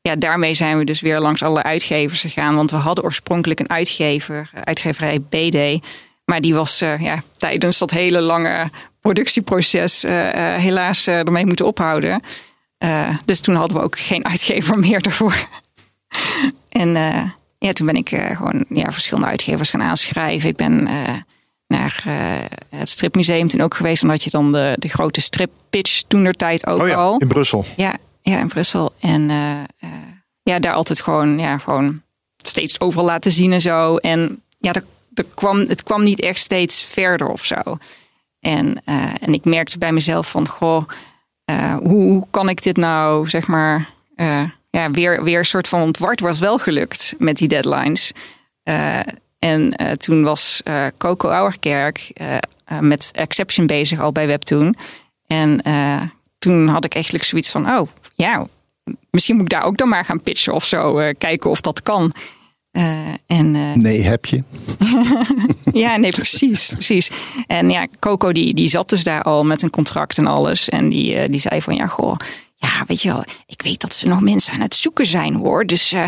ja, daarmee zijn we dus weer langs alle uitgevers gegaan. Want we hadden oorspronkelijk een uitgever, uitgeverij BD. Maar die was ja, tijdens dat hele lange productieproces helaas ermee moeten ophouden. dus toen hadden we ook geen uitgever meer daarvoor. en ja, toen ben ik gewoon ja, verschillende uitgevers gaan aanschrijven. Ik ben naar uh, het stripmuseum toen ook geweest. Omdat je dan de, de grote strippitch toen er tijd ook oh ja, al. In Brussel. Ja, ja in Brussel. En uh, uh, ja, daar altijd gewoon, ja, gewoon steeds overal laten zien en zo. En ja, er, er kwam, het kwam niet echt steeds verder of zo. En, en ik merkte bij mezelf van, goh, hoe kan ik dit nou, zeg maar, ja, weer, weer een soort van ontward was wel gelukt met die deadlines. En uh, toen was uh, Coco Auerkerk uh, met Exception bezig al bij Webtoon. En toen had ik eigenlijk zoiets van, oh ja, misschien moet ik daar ook dan maar gaan pitchen of zo. kijken of dat kan. en, nee, heb je? ja, nee, precies, precies. En ja, Coco die, die zat dus daar al met een contract en alles. En die, die zei van, ja goh, ja, weet je wel, ik weet dat ze nog mensen aan het zoeken zijn hoor. Dus eh,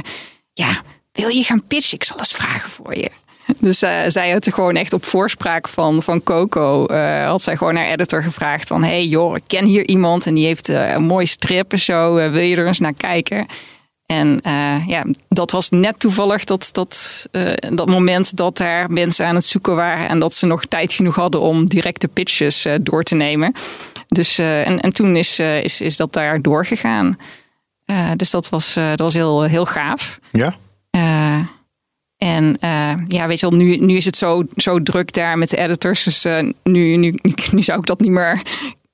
ja, wil je gaan pitchen? Ik zal eens vragen voor je. Dus eh, zij had gewoon echt op voorspraak van, van Coco, eh, had zij gewoon haar editor gevraagd van, hey joh, ik ken hier iemand en die heeft eh, een mooie strip en zo, wil je er eens naar kijken? En ja, dat was net toevallig dat, dat, dat moment dat daar mensen aan het zoeken waren en dat ze nog tijd genoeg hadden om directe pitches door te nemen. Dus, en, en toen is, is, is dat daar doorgegaan. Dus dat was, dat was heel, heel gaaf. Ja? En eh, ja, weet je wel, nu, nu is het zo, zo druk daar met de editors. Dus eh, nu, nu, nu zou ik dat niet meer.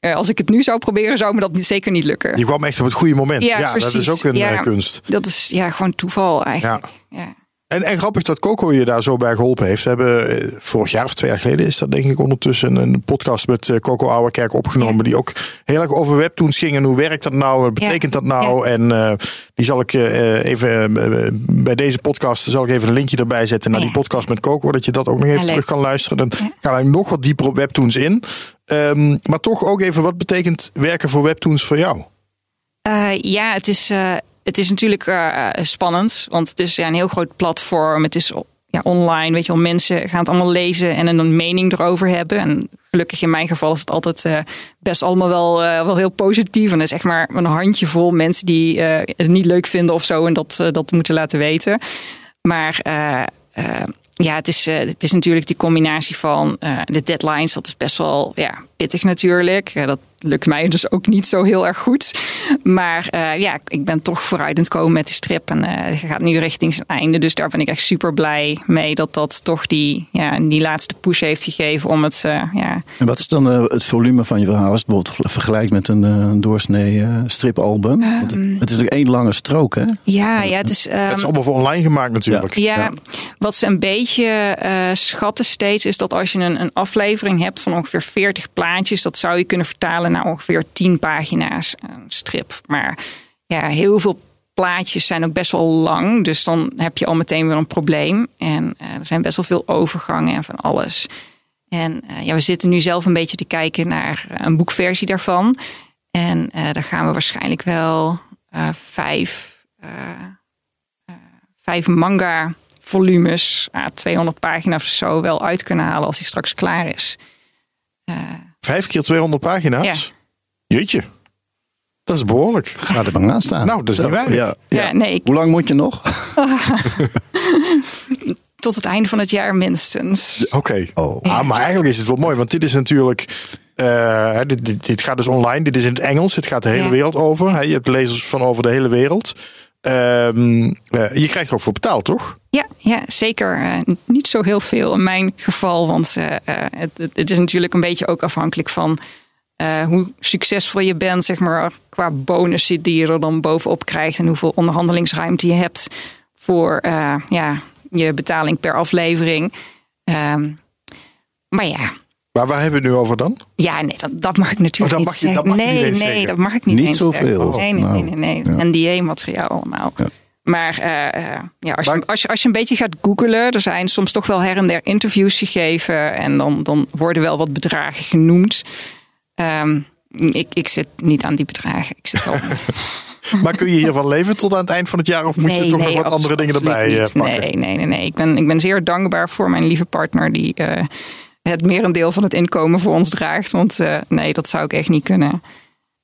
eh, als ik het nu zou proberen, zou me dat niet, zeker niet lukken. Je kwam echt op het goede moment. Ja, dat is ook een Ja, kunst. Dat is ja, gewoon toeval eigenlijk. Ja. En, en grappig dat Coco je daar zo bij geholpen heeft. We hebben eh, vorig jaar of twee jaar geleden is dat denk ik ondertussen een podcast met eh, Coco Ouwerkerk opgenomen. Die ook heel erg over webtoons ging. En hoe werkt dat nou? Wat betekent dat nou? En eh, die zal ik even bij deze podcast zal ik even een linkje erbij zetten naar die podcast met Coco. Dat je dat ook nog even terug kan luisteren. Dan gaan we nog wat dieper op webtoons in. Ehm, maar toch ook even wat betekent werken voor webtoons voor jou? Ja, het is, het is natuurlijk eh, spannend. Want het is ja, een heel groot platform. Het is ja, online. Weet je wel, mensen gaan het allemaal lezen en een mening erover hebben. En gelukkig in mijn geval is het altijd eh, best allemaal wel, wel heel positief. En er is echt maar een handjevol mensen die het niet leuk vinden of zo. En dat, dat moeten laten weten. Maar ja, het is, het is natuurlijk die combinatie van de deadlines. Dat is best wel ja, pittig natuurlijk. Dat lukt mij dus ook niet zo heel erg goed. Maar eh, ja, ik ben toch vooruit aan het komen met die strip. En eh, het gaat nu richting zijn einde. Dus daar ben ik echt super blij mee. Dat dat toch die, ja, die laatste push heeft gegeven om het... eh, ja, En wat is dan eh, het volume van je verhaal? Als je het bijvoorbeeld vergelijkt met een, eh, een doorsnee eh, stripalbum. Want het, het is natuurlijk één lange strook, hè? ja, ja, het is... Het ehm, is allemaal voor online gemaakt natuurlijk. Ja, Ja. wat ze een beetje eh, schatten steeds is dat als je een, een aflevering hebt van ongeveer 40 plaatjes, dat zou je kunnen vertalen naar ongeveer 10 pagina's een strip. Maar ja, heel veel plaatjes zijn ook best wel lang, dus dan heb je al meteen weer een probleem. En eh, er zijn best wel veel overgangen en van alles. En eh, ja, we zitten nu zelf een beetje te kijken naar een boekversie daarvan. En eh, daar gaan we waarschijnlijk wel eh, vijf eh, vijf manga volumes, ah, 200 pagina's of zo, wel uit kunnen halen als hij straks klaar is. Vijf keer 200 pagina's? Jeetje. Dat is behoorlijk. Gaat er maar aan staan. Nou, dat is niet weinig. Ja, Ja, ja. nee, ik- Hoe lang moet je nog? tot het einde van het jaar minstens. Oké. Oh. Ah, maar eigenlijk is het wel mooi, want dit is natuurlijk. eh, hè, dit, dit, dit gaat dus online, dit is in het Engels, het gaat de hele Ja. wereld over. Hè, je hebt lezers van over de hele wereld. Ehm, eh, je krijgt er ook voor betaald, toch? Ja, ja zeker. Eh, niet zo heel veel in mijn geval, want eh, het, het, is natuurlijk een beetje ook afhankelijk van hoe succesvol je bent, zeg maar, qua bonussen die je er dan bovenop krijgt en hoeveel onderhandelingsruimte je hebt voor ja, je betaling per aflevering. Ehm, maar ja, Maar waar hebben we het nu over dan? Ja, nee, dat, dat mag ik natuurlijk Oh, dat niet mag je- dat zeggen. mag je niet nee, eens nee, zeggen. dat mag ik niet Niet eens zoveel. Nee, nee, Nou, nee, nee. ja. nee. NDA-materiaal allemaal. Ja. Maar eh, eh, ja, als, je, als, je, als je een beetje gaat googlen, er zijn soms toch wel her en der interviews gegeven. En dan, dan worden wel wat bedragen genoemd. Ehm, ik, ik zit niet aan die bedragen. Ik zit al. Maar kun je hiervan leven tot aan het eind van het jaar? Of moet je toch nog wat andere dingen erbij eh, niet. pakken? Nee, nee, nee. nee. Ik, ben, ik ben zeer dankbaar voor mijn lieve partner die eh, het merendeel van het inkomen voor ons draagt. Want eh, nee, dat zou ik echt niet kunnen.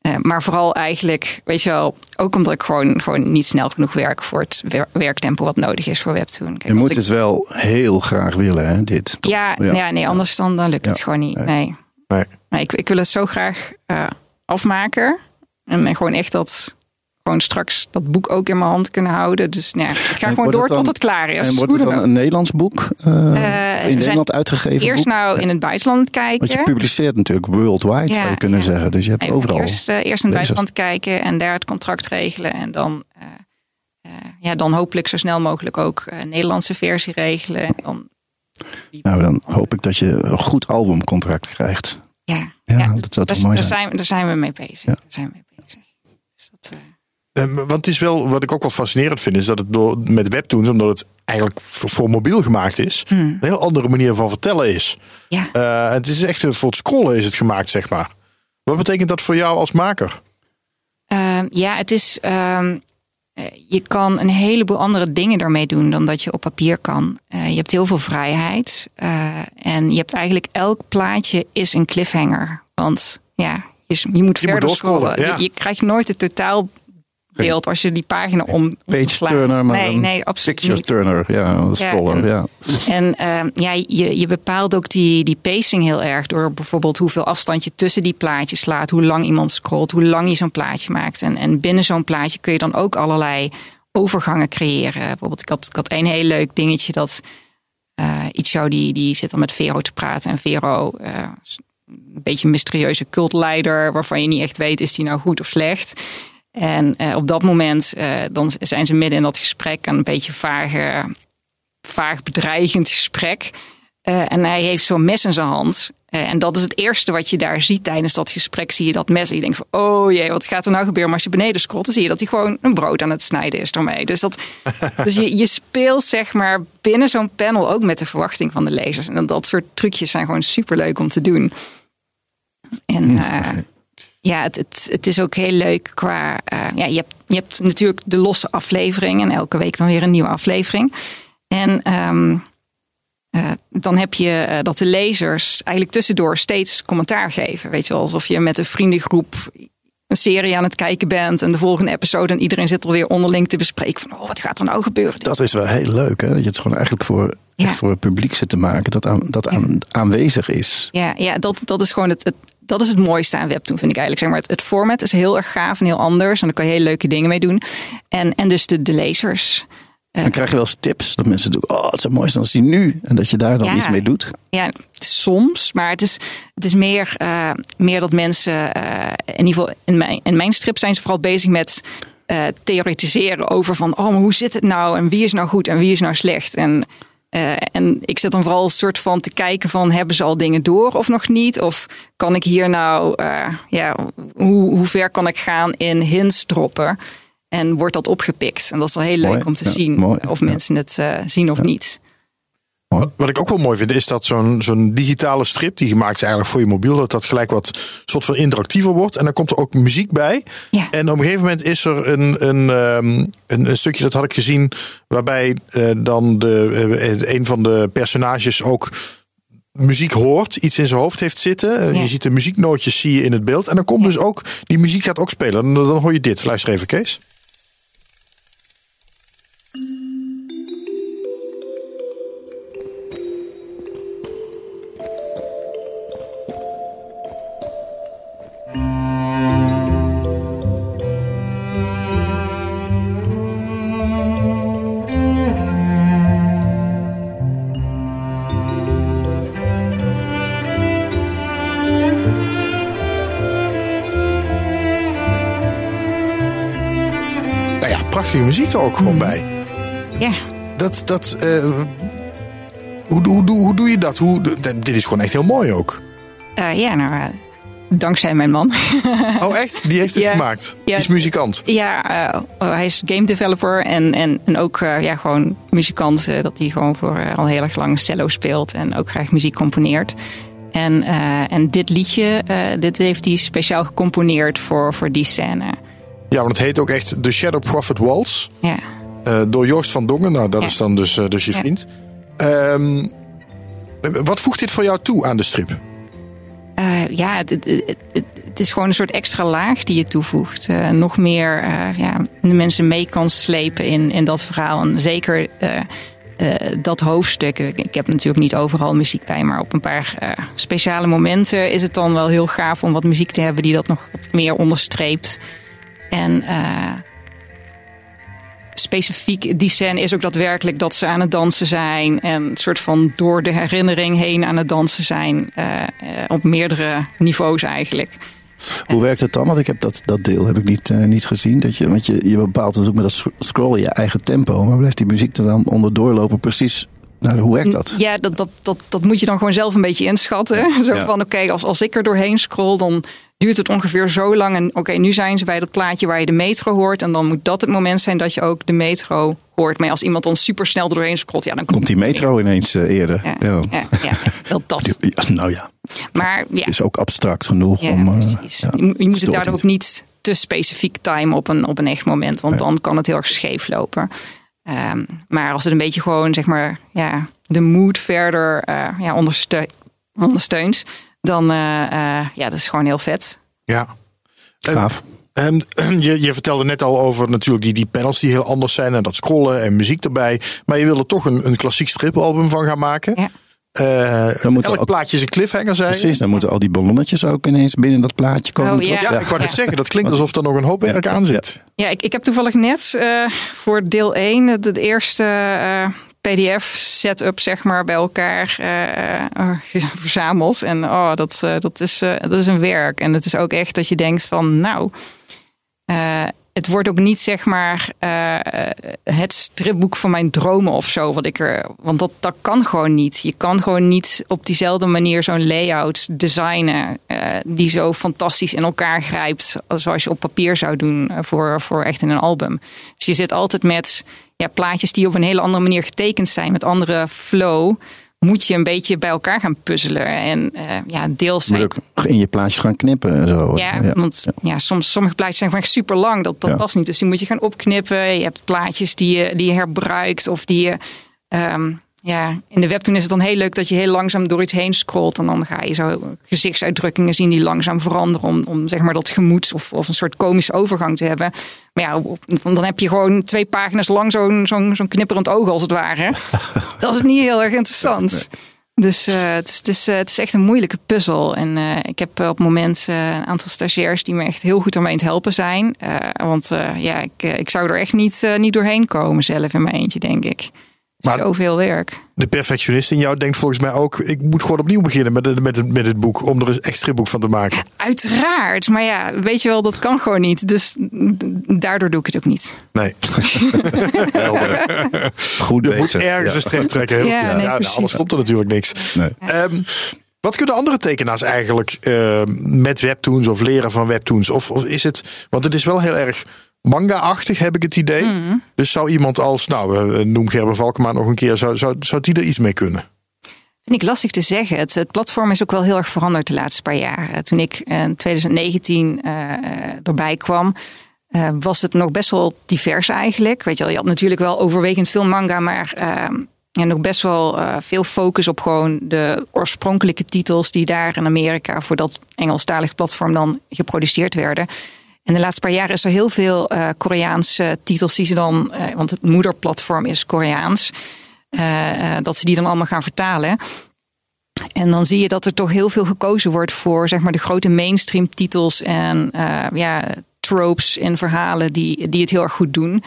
Eh, maar vooral eigenlijk, weet je wel, ook omdat ik gewoon, gewoon niet snel genoeg werk voor het wer- werktempo wat nodig is voor Webtoon. Kijk, Je moet ik- het wel heel graag willen, hè, dit. ja, ja. nee, anders dan, dan lukt het gewoon niet. Nee. Nee. Nee, ik, ik wil het zo graag eh, afmaken. En, en gewoon echt dat, gewoon straks dat boek ook in mijn hand kunnen houden. Dus nou ja, ik ga En gewoon door dan- tot het klaar is. En wordt het dan een Nederlands boek? eh, er in zijn Nederland uitgegeven Eerst boek? nou in het buitenland kijken. Want je publiceert natuurlijk worldwide, Ja, zou je kunnen ja. zeggen. Dus je hebt Nee, overal. Eerst, eh, eerst in het buitenland kijken en daar het contract regelen. En dan, eh, eh, ja, dan hopelijk zo snel mogelijk ook eh, een Nederlandse versie regelen. En dan, Nou, dan hoop ik dat je een goed albumcontract krijgt. ja, Ja, dat zou toch mooi daar, zijn. zijn, daar zijn we mee bezig. Ja. Daar zijn we mee bezig. Dus dat, eh, Eh, want het is wel, wat ik ook wel fascinerend vind, is dat het door, met webtoons, omdat het eigenlijk voor, voor mobiel gemaakt is, een heel andere manier van vertellen is. ja. Eh, het is echt voor het scrollen is het gemaakt, zeg maar. Wat betekent dat voor jou als maker? Ehm, ja, het is. ehm, eh, je kan een heleboel andere dingen ermee doen dan dat je op papier kan. Eh, je hebt heel veel vrijheid. en je hebt eigenlijk elk plaatje is een cliffhanger. Want ja, je, je moet verder doorscrollen, scrollen. ja. Je, je krijgt nooit het totaalbeeld als je die pagina om. Page turner, maar nee, nee, absoluut picture niet. turner. Ja, een scroller. en- Ja, En ehm, ja, je, je bepaalt ook die, die pacing heel erg door bijvoorbeeld hoeveel afstand je tussen die plaatjes laat, hoe lang iemand scrolt, hoe lang je zo'n plaatje maakt. En, en binnen zo'n plaatje kun je dan ook allerlei overgangen creëren. Bijvoorbeeld, ik had, ik had één heel leuk dingetje dat eh iets jou die, die zit dan met Vero te praten. En Vero, eh, is een beetje een mysterieuze cultleider, waarvan je niet echt weet, is die nou goed of slecht. En eh, op dat moment, eh, dan zijn ze midden in dat gesprek, een beetje vage vaag bedreigend gesprek. Eh, en hij heeft zo'n mes in zijn hand. En dat is het eerste wat je daar ziet tijdens dat gesprek. Zie je dat mes en je denkt van, oh jee, wat gaat er nou gebeuren? Maar als je beneden scrolt, dan zie je dat hij gewoon een brood aan het snijden is daarmee. Dus, dat, dus je, je speelt zeg maar binnen zo'n panel ook met de verwachting van de lezers. En dat, soort trucjes zijn gewoon superleuk om te doen. En ja, het, het, het is ook heel leuk qua. eh, ja, je hebt, je hebt natuurlijk de losse aflevering en elke week dan weer een nieuwe aflevering. En ehm, eh, dan heb je eh, dat de lezers eigenlijk tussendoor steeds commentaar geven. Weet je wel, alsof je met een vriendengroep een serie aan het kijken bent en de volgende episode en iedereen zit alweer onderling te bespreken van oh, wat gaat er nou gebeuren? dat is wel heel leuk. Hè? Dat je het gewoon eigenlijk voor, Ja. voor het publiek zit te maken. Dat, aan, dat aan, aanwezig is. Ja, ja dat, dat is gewoon het, het, dat is het mooiste aan webtoon, vind ik eigenlijk. Zeg maar, het, het format is heel erg gaaf en heel anders. En daar kan je hele leuke dingen mee doen. En, en dus de, de lezers. Dan krijg je wel eens tips. Dat mensen doen, oh, het zou mooi zijn als die nu. En dat je daar dan Ja. iets mee doet. Ja, soms. Maar het is, het is meer, eh, meer dat mensen, eh, in ieder geval in mijn, in mijn strip zijn ze vooral bezig met eh, theoretiseren over van, oh, maar hoe zit het nou? En wie is nou goed en wie is nou slecht? En, eh, en ik zit dan vooral een soort van te kijken van, hebben ze al dingen door of nog niet? Of kan ik hier nou, eh, ja, hoe, hoe ver kan ik gaan in hints droppen? En wordt dat opgepikt? En dat is wel heel leuk Mooi, om te ja, zien mooi, of ja. mensen het eh, zien of niet. Wat ik ook wel mooi vind, is dat zo'n zo'n digitale strip, die gemaakt is eigenlijk voor je mobiel, dat dat gelijk wat soort van interactiever wordt. En dan komt er ook muziek bij. Ja. En op een gegeven moment is er een, een, ehm, een, een stukje, dat had ik gezien, waarbij eh, dan de, eh, een van de personages ook muziek hoort, iets in zijn hoofd heeft zitten. Ja. Je ziet de muzieknootjes zie je in het beeld. En dan komt dus ook, die muziek gaat ook spelen. En dan hoor je dit. Luister even, Kees. Muziek er ook gewoon bij. Ja. Dat, dat, eh, hoe, hoe, hoe, hoe doe je dat? Hoe, dit is gewoon echt heel mooi ook. Eh, ja, nou, eh, dankzij mijn man. Oh, echt? Die heeft het Ja. gemaakt. Die Ja. is muzikant. ja, oh, hij is game developer en, en, en ook ja, gewoon muzikant. dat hij gewoon voor al heel erg lang cello speelt en ook graag muziek componeert. En, en dit liedje, dit heeft hij speciaal gecomponeerd voor, voor die scène. Ja, want het heet ook echt The Shadow Prophet Waltz. Ja. eh, door Joost van Dongen. Nou, dat Ja. is dan dus, eh, dus je Ja. vriend. Ehm, wat voegt dit voor jou toe aan de strip? Eh, ja, het, het, het, het- het is gewoon een soort extra laag die je toevoegt. Nog meer ja, de mensen mee kan slepen in, in dat verhaal. En zeker dat hoofdstuk. Ik, heb natuurlijk niet overal muziek bij, maar op een paar speciale momenten is het dan wel heel gaaf om wat muziek te hebben die dat nog meer onderstreept. En eh, specifiek die scène is ook daadwerkelijk dat ze aan het dansen zijn. En een soort van door de herinnering heen aan het dansen zijn. eh, op meerdere niveaus eigenlijk. Hoe werkt het dan? Want ik heb dat, dat deel heb ik niet, eh, niet gezien. Dat je, want je, je bepaalt ook met dat sc- scrollen je eigen tempo. Maar blijft die muziek er dan onderdoor lopen precies... Nou, hoe werkt dat? Ja, dat, dat, dat, dat moet je dan gewoon zelf een beetje inschatten. Zo van, oké, als, als ik er doorheen scroll, dan duurt het ongeveer zo lang. En oké, nu zijn ze bij dat plaatje waar je de metro hoort. En dan moet dat het moment zijn dat je ook de metro hoort. Maar als iemand dan super snel er doorheen scrolt, ja, dan Komt die metro ineens eh, eerder? Ja, Ja. ja, dat. Nou ja, Maar ja, is ook abstract genoeg om... eh, je, moet- je moet het daardoor ook niet te specifiek timen op een, op een echt moment. Want dan kan het heel erg scheef lopen. Ehm, maar als het een beetje gewoon, zeg maar, ja, de mood verder uh, ja, ondersteunt, ondersteunt, dan uh, uh, ja, dat is gewoon heel vet. Ja. Gaaf. En, en je, je, vertelde net al over natuurlijk die, die panels die heel anders zijn en dat scrollen en muziek erbij. Maar je wil er toch een, een klassiek stripalbum van gaan maken. Ja. Uh, dan moet elk ook, plaatje is een cliffhanger zijn. Precies, dan moeten al die ballonnetjes ook ineens binnen dat plaatje komen. Oh, ja. ja. ik wou net zeggen, dat klinkt alsof er nog een hoop werk aan zit. Ja, ik, ik heb toevallig net uh, voor deel 1, het, het eerste uh, PDF-setup zeg maar bij elkaar verzameld. En oh, dat, dat, is, dat is een werk. En het is ook echt dat je denkt van, nou het wordt ook niet zeg maar uh, het stripboek van mijn dromen of zo. Wat ik er, want dat, dat kan gewoon niet. Je kan gewoon niet op diezelfde manier zo'n layout designen. Uh, die zo fantastisch in elkaar grijpt. Zoals je op papier zou doen voor, voor echt in een album. Dus je zit altijd met ja, plaatjes die op een hele andere manier getekend zijn. Met andere flow moet je een beetje bij elkaar gaan puzzelen. En uh, ja, deels zijn... in je plaatjes gaan knippen. En zo. Ja, ja, want ja, soms, sommige plaatjes zijn gewoon echt super lang. Dat, dat ja. past niet. Dus die moet je gaan opknippen. Je hebt plaatjes die je, die je herbruikt of die je... Um, ja, in de webtoon is het dan heel leuk dat je heel langzaam door iets heen scrolt. En dan ga je zo gezichtsuitdrukkingen zien die langzaam veranderen. Om, om zeg maar dat gemoed of, of een soort komische overgang te hebben. Maar ja, dan heb je gewoon twee pagina's lang zo'n zo'n zo'n knipperend oog als het ware. dat is niet heel erg interessant. Dus uh, het, is, het, is, uh, het is echt een moeilijke puzzel. En uh, ik heb op het moment een aantal stagiairs die me echt heel goed aan mij aan het helpen zijn. want ja, ik, ik zou er echt niet, niet doorheen komen zelf in mijn eentje, denk ik. Maar Zoveel werk. De perfectionist in jou denkt volgens mij ook... ik moet gewoon opnieuw beginnen met, met, met het boek... om er een echt stripboek van te maken. Uiteraard. Maar ja, weet je wel, dat kan gewoon niet. Dus daardoor doe ik het ook niet. Nee. Goed Je moet ergens een streep trekken. Heel ja, goed. nee, ja, nou, anders komt er natuurlijk niks. Nee. Um, wat kunnen andere tekenaars eigenlijk uh, met webtoons of leren van webtoons? Of, of is het... Want het is wel heel erg manga-achtig, heb ik het idee. Mm. Dus zou iemand als, nou, noem Gerben Valkema nog een keer, zou, zou, zou die er iets mee kunnen? Vind ik lastig te zeggen. Het, het, platform is ook wel heel erg veranderd de laatste paar jaar. Toen ik in 2019 uh, erbij kwam, uh, was het nog best wel divers eigenlijk. Weet je wel, je had natuurlijk wel overwegend veel manga, maar en nog best wel veel focus op gewoon de oorspronkelijke titels die daar in Amerika voor dat Engelstalig platform dan geproduceerd werden. En de laatste paar jaar is er heel veel uh, Koreaanse titels die ze dan, uh, want het moederplatform is Koreaans, uh, dat ze die dan allemaal gaan vertalen. En dan zie je dat er toch heel veel gekozen wordt voor zeg maar, de grote mainstream titels en ja, tropes in verhalen die, die het heel erg goed doen.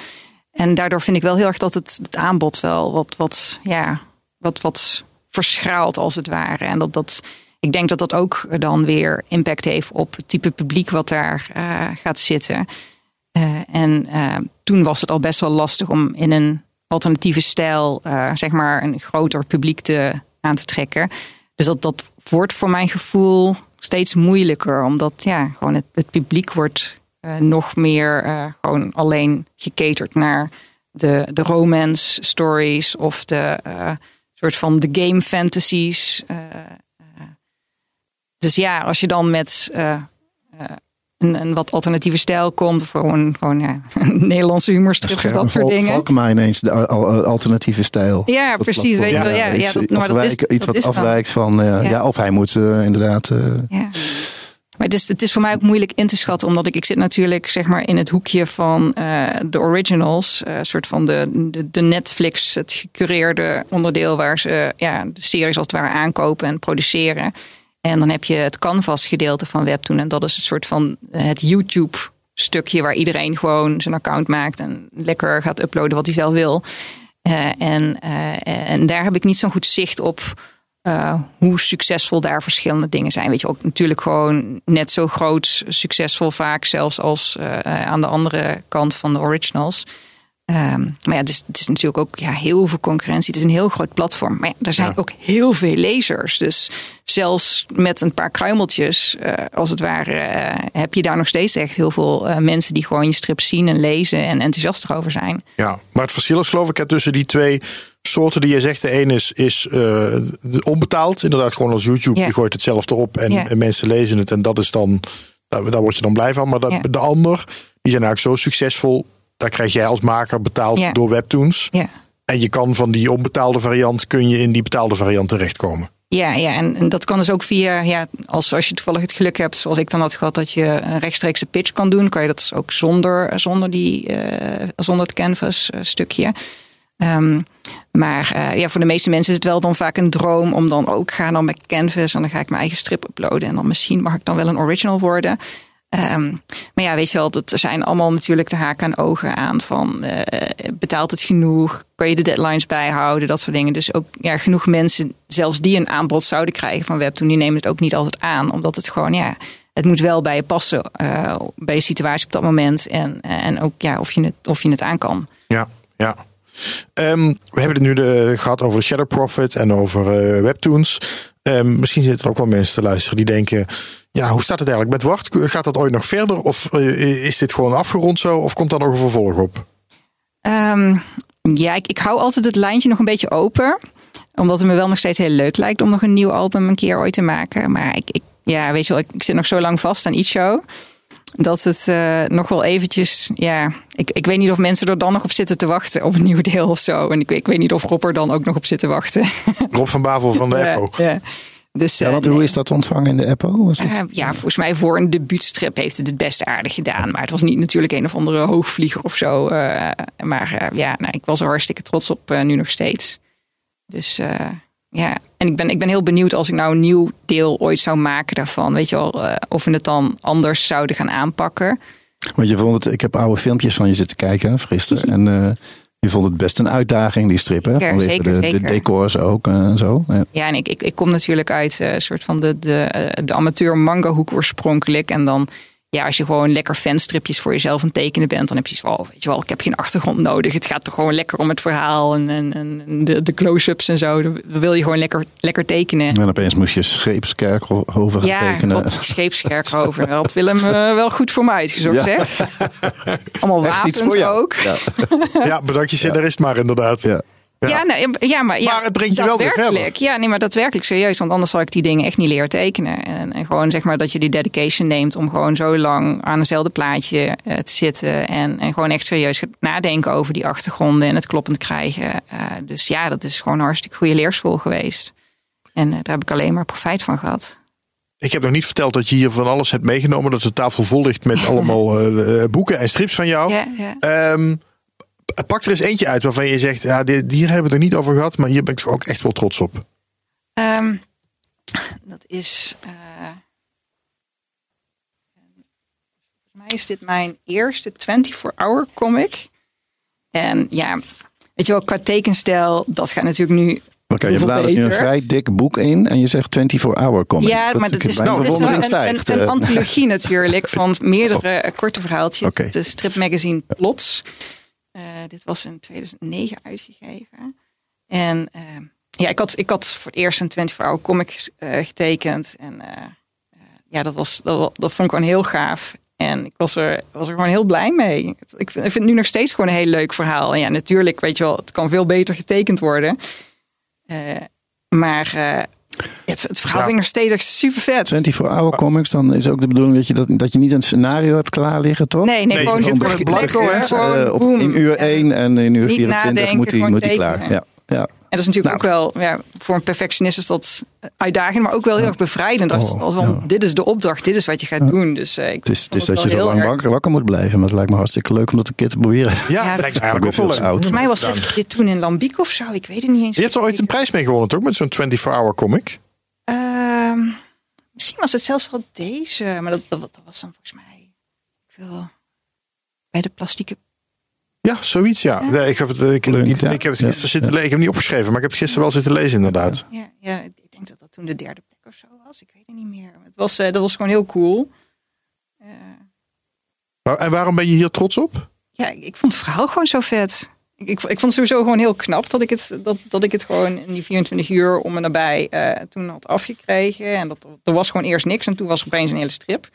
En daardoor vind ik wel heel erg dat het, het aanbod wel wat, wat, ja, wat, wat verschraalt als het ware. En dat dat ik denk dat dat ook dan weer impact heeft op het type publiek wat daar uh, gaat zitten. Uh, en uh, toen was het al best wel lastig om in een alternatieve stijl, zeg maar, een groter publiek te, aan te trekken. Dus dat, dat wordt voor mijn gevoel steeds moeilijker, omdat ja, gewoon het, het publiek wordt nog meer gewoon alleen gecaterd naar de, de romance stories of de soort van de game fantasies. Dus ja, als je dan met uh, uh, een, een, wat alternatieve stijl komt, of gewoon, gewoon ja, Nederlandse humorstrip of dat soort dingen. Valkema ineens de alternatieve stijl. Ja, precies. Weet je wel, ja, ja, dat, maar dat is, iets wat afwijkt van, ja. ja. of hij moet inderdaad. ja. Maar het is, het is voor mij ook moeilijk in te schatten, omdat ik, ik zit natuurlijk zeg maar in het hoekje van de originals, een soort van de, de, de, Netflix, het gecureerde onderdeel waar ze ja, de series als het ware aankopen en produceren. En dan heb je het canvas gedeelte van Webtoon. En dat is een soort van het YouTube stukje waar iedereen gewoon zijn account maakt en lekker gaat uploaden wat hij zelf wil. Uh, en, uh, en daar heb ik niet zo'n goed zicht op hoe succesvol daar verschillende dingen zijn. Weet je, ook natuurlijk gewoon net zo groot succesvol vaak zelfs als aan de andere kant van de originals. Um, maar ja, het is, het is, natuurlijk ook ja, heel veel concurrentie. Het is een heel groot platform. Maar ja, er zijn ja. ook heel veel lezers. Dus zelfs met een paar kruimeltjes, uh, als het ware, uh, heb je daar nog steeds echt heel veel uh, mensen die gewoon je strip zien en lezen en enthousiast erover zijn. Ja, maar het verschil is geloof ik tussen die twee soorten die je zegt. De ene is, is onbetaald, inderdaad gewoon als YouTube. Je gooit hetzelfde op en, en, mensen lezen het. En dat is dan Daar, daar word je dan blij van. Maar dat, de ander, die zijn eigenlijk zo succesvol. Daar krijg jij als maker betaald Ja. door webtoons. Ja. En je kan van die onbetaalde variant, kun je in die betaalde variant terechtkomen. Ja, ja en, en dat kan dus ook via, ja, als, als je toevallig het geluk hebt, zoals ik dan had gehad, dat je een rechtstreekse pitch kan doen, kan je dat dus ook zonder, zonder, die, eh, zonder het canvas eh, stukje. Ehm, maar eh, ja, voor de meeste mensen is het wel dan vaak een droom om dan ook gaan dan met canvas en dan ga ik mijn eigen strip uploaden en dan misschien mag ik dan wel een original worden. Ehm, maar ja, weet je wel, dat zijn allemaal natuurlijk de haken en ogen aan van eh, betaalt het genoeg? Kan je de deadlines bijhouden? Dat soort dingen. Dus ook ja, genoeg mensen, zelfs die een aanbod zouden krijgen van Webtoon, die nemen het ook niet altijd aan. Omdat het gewoon, ja, het moet wel bij je passen, eh, bij je situatie op dat moment. En, en ook ja, of, je het, of je het aan kan. Ja, ja. Ehm, we hebben het nu de, gehad over Shadow Profit en over eh, webtoons. Ehm, misschien zitten er ook wel mensen te luisteren die denken... Ja, hoe staat het eigenlijk met Wart? Gaat dat ooit nog verder? Of eh, is dit gewoon afgerond zo? Of komt daar nog een vervolg op? Ehm, ja, ik, ik hou altijd het lijntje nog een beetje open. Omdat het me wel nog steeds heel leuk lijkt om nog een nieuw album een keer ooit te maken. Maar ik, ik ja, weet je wel, ik, ik zit nog zo lang vast aan iets show. Dat het eh, nog wel eventjes, ja, ik, ik weet niet of mensen er dan nog op zitten te wachten op een nieuw deel of zo. En ik, ik weet niet of Rob er dan ook nog op zit te wachten. Rob van Bavel van de ja, Echo. ja. Dus, Ja, eh, want nee. hoe is dat ontvangen in de Apple? Eh, ja, volgens mij voor een debuutstrip heeft het het best aardig gedaan. Maar het was niet natuurlijk een of andere hoogvlieger of zo. eh, maar ja, nou, ik was er hartstikke trots op, nu nog steeds. Dus ja, en ik ben, ik ben heel benieuwd als ik nou een nieuw deel ooit zou maken daarvan. Weet je wel, of we het dan anders zouden gaan aanpakken. Want je vond het, ik heb oude filmpjes van je zitten kijken gisteren. En je vond het best een uitdaging, die strip. Hè? Zeker, Vanwege zeker, de, decors ook en zo. Ja. Ja, en ik, ik, ik kom natuurlijk uit eh, een soort van de, de, eh, de amateur manga hoek oorspronkelijk. En dan, ja, als je gewoon lekker fanstripjes voor jezelf aan het tekenen bent, dan heb je zoiets van, oh, weet je wel, ik heb geen achtergrond nodig. Het gaat toch gewoon lekker om het verhaal en, en, en de, de close-ups en zo. Dan wil je gewoon lekker, lekker tekenen. En opeens moest je scheepskerkhoven gaan Ja, tekenen. wat scheepskerkhoven. Dat had Willem eh, wel goed voor me uitgezocht, Ja. zeg. Allemaal wapens ook. Ja. Ja, bedankt je scenarist maar inderdaad. Ja. Ja, nou, ja, maar, ja, Maar het brengt je wel weer verder. Ja, nee, maar daadwerkelijk serieus. Want anders zal ik die dingen echt niet leren tekenen. En, en gewoon zeg maar dat je die dedication neemt om gewoon zo lang aan eenzelfde plaatje eh, te zitten. En, en gewoon echt serieus nadenken over die achtergronden en het kloppend krijgen. Eh, dus ja, dat is gewoon een hartstikke goede leerschool geweest. En eh, daar heb ik alleen maar profijt van gehad. Ik heb nog niet verteld dat je hier van alles hebt meegenomen. Dat de tafel vol ligt met allemaal boeken en strips van jou. Ja, ja. Ehm, pak er eens eentje uit waarvan je zegt, ja, dit, hier hebben we het er niet over gehad, maar hier ben ik ook echt wel trots op. Ehm, dat is. eh, volgens mij is dit mijn eerste 24-hour comic. En ja, weet je wel, qua tekenstijl, dat gaat natuurlijk nu. Oké, je hoeveel bladert nu een vrij dik boek in en je zegt 24-hour comic. Ja, maar dat is, dat is een, een, stijgt. een eh. antologie natuurlijk van meerdere eh, korte verhaaltjes. Oké. Het stripmagazine Plots. Eh, dit was in 2009 uitgegeven. En eh, ja, ik had, ik had voor het eerst een 24-hour comic eh, getekend. En eh, ja, dat, was, dat, dat vond ik gewoon heel gaaf. En ik was er, was er gewoon heel blij mee. Ik vind, ik vind het nu nog steeds gewoon een heel leuk verhaal. En ja, natuurlijk, weet je wel, het kan veel beter getekend worden. Maar het, het verhaal ik nog steeds echt super vet. 24 hour comics, dan is ook de bedoeling dat je, dat, dat je niet een scenario hebt klaar liggen, toch? Nee, nee, Nee, gewoon gewoon gewoon het blanco, hè? gewoon Eh, op, boom. in uur En- 1 en in uur Niet 24 nadenken, moet hij moet klaar. Ja, ja. En dat is natuurlijk Nou. ook wel, ja, voor een perfectionist is dat uitdagend, maar ook wel heel erg bevrijdend. Als, Oh, als van, ja. dit is de opdracht, dit is wat je gaat doen. Dus eh, ik Het is, het is dat je zo lang erg- wakker, wakker moet blijven, maar het lijkt me hartstikke leuk om dat een keer te proberen. Ja, Ja, dat lijkt me eigenlijk ook wel veel te leuk. oud. Volgens mij was dit toen in Lambiek of zo, ik weet het niet eens. Je hebt er ooit een prijs mee gewonnen, toch? Met zo'n 24-hour comic. Ehm, misschien was het zelfs wel deze, maar dat, dat, dat was dan volgens mij ik wil, bij de plastieke Ja, zoiets, ja. Nee, ik, heb het, ik, niet- ja. ik heb het Ja, gisteren zitten lezen. Ik heb het niet opgeschreven, maar ik heb het gisteren wel zitten lezen, inderdaad. Ja, ja, ik denk dat dat toen de derde plek of zo was. Ik weet het niet meer. Het was, eh, dat was gewoon heel cool. Eh, en waarom ben je hier trots op? ja, ik, ik vond het verhaal gewoon zo vet. Ik, ik, ik vond het sowieso gewoon heel knap dat ik het, dat, dat ik het gewoon in die 24 uur om en nabij eh, toen had afgekregen. En dat, er was gewoon eerst niks en toen was er opeens een hele strip.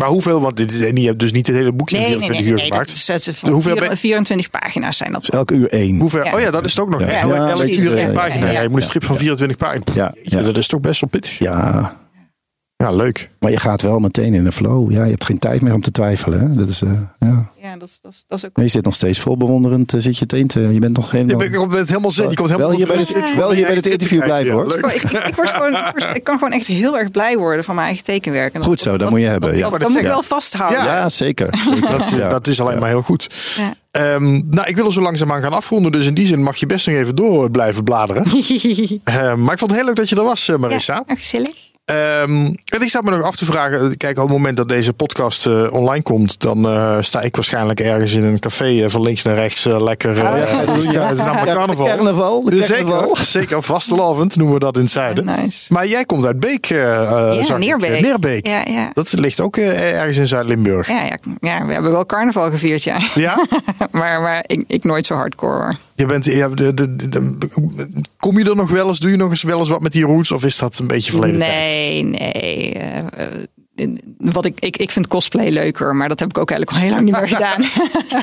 Maar hoeveel? Want dit is, en je hebt dus niet het hele boekje in Nee, nee, 24 nee, uur nee, dat gemaakt. dat van hoeveel vier- ben- 24 pagina's zijn dat. Dus elke uur één. Hoeveel? Ja. Oh ja, dat is het ook nog. Ja, ja, Elk- elk precies, uur ja, één ja, pagina. ja, Ja, ja. je moet een strip van 24 pagina's. Ja, ja. Dat is toch best wel pittig. Ja, Ja, leuk. Maar je gaat wel meteen in de flow. Ja, je hebt geen tijd meer om te twijfelen. Hè? Dat is, eh, ja. Ja, dat is, dat is, dat is ook. Nee, je zit nog steeds vol bewonderend. eh, zit je te inten. Je bent nog helemaal... je bent helemaal zin. Je komt helemaal wel hier bij het, rust. wel hier bij het interview blijven hoor. Ik, word gewoon, ik kan gewoon echt heel erg blij worden van mijn eigen tekenwerk. En Goed zo, dat moet je hebben. Dat, Ja. dat, dat moet ik wel vasthouden. Ja, zeker. zeker. Dat, Ja. dat is alleen maar heel goed. Ja. Ehm, nou, ik wil er zo langzaamaan gaan afronden. Dus in die zin mag je best nog even door blijven bladeren. Ehm, maar ik vond het heel leuk dat je er was, eh, Marissa. Ja, gezellig. Ehm, en ik sta me nog af te vragen. Kijk, op het moment dat deze podcast eh, online komt, dan eh, sta ik waarschijnlijk ergens in een café eh, van links naar rechts eh, lekker. eh, ja, het is namelijk carnaval. carnaval, de carnaval. Zeker, zeker. Vastelavond noemen we dat in het zuiden. Nice. Maar jij komt uit Beek, eh eh, Ja. Neerbeek. Neerbeek. Ja, ja. Dat ligt ook eh, ergens in Zuid-Limburg. Ja, ja, ja, we hebben wel carnaval gevierd, ja. Ja? maar maar ik, ik nooit zo hardcore. hoor. Je bent, ja, de, de, kom je er nog wel eens? Doe je nog eens wel eens wat met die roots? Of is dat een beetje verleden tijd? Nee, nee. eh, eh, wat ik, ik, ik vind cosplay leuker, maar dat heb ik ook eigenlijk al heel lang niet meer gedaan.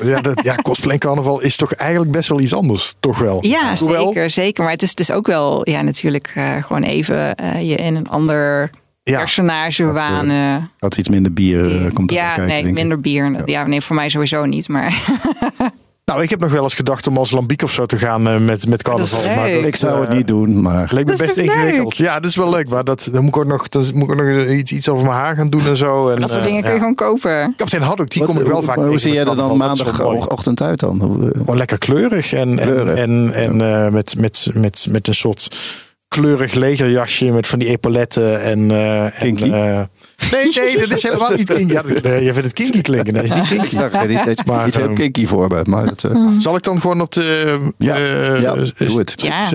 Ja, dat, ja, cosplay en carnaval is toch eigenlijk best wel iets anders. Toch wel? ja, Hoewel- zeker, zeker. Maar het is, het is ook wel, ja, natuurlijk eh, gewoon even je in een ander Ja. personage Dat, wanen. Had iets minder bier komt ja, kijken, nee, minder bier. Ja, nee, voor mij sowieso niet. Maar Nou, ik heb nog wel eens gedacht om als lambiek of zo te gaan eh, met, met carnaval. Dat maar. Ik zou het eh, niet doen, maar... Leek me Dat is best ingewikkeld. Ja, dat is wel leuk. Maar dat, dan moet ik ook nog, dan moet ik ook nog iets, iets over mijn haar gaan doen en zo. En, dat soort eh, dingen kun ja. je gewoon kopen. Kapitein Haddock, die Wat- kom ik wel hoe- vaak maar Hoe zie jij er dan maandagochtend uit dan? Gewoon lekker kleurig en, en, Kleurig. en, en eh, met, met, met, met een soort kleurig legerjasje met van die epauletten en... eh, en? Nee, nee, dat is helemaal niet kinky. Ja, dat- nee, je vindt het kinky klinken, dat is niet Ik kinky. zag er iets, iets, Maar, iets heel ehm, kinky voor me. Maar het, eh, Zal ik dan gewoon op de... Ja, eh, ja, doe het. Ja.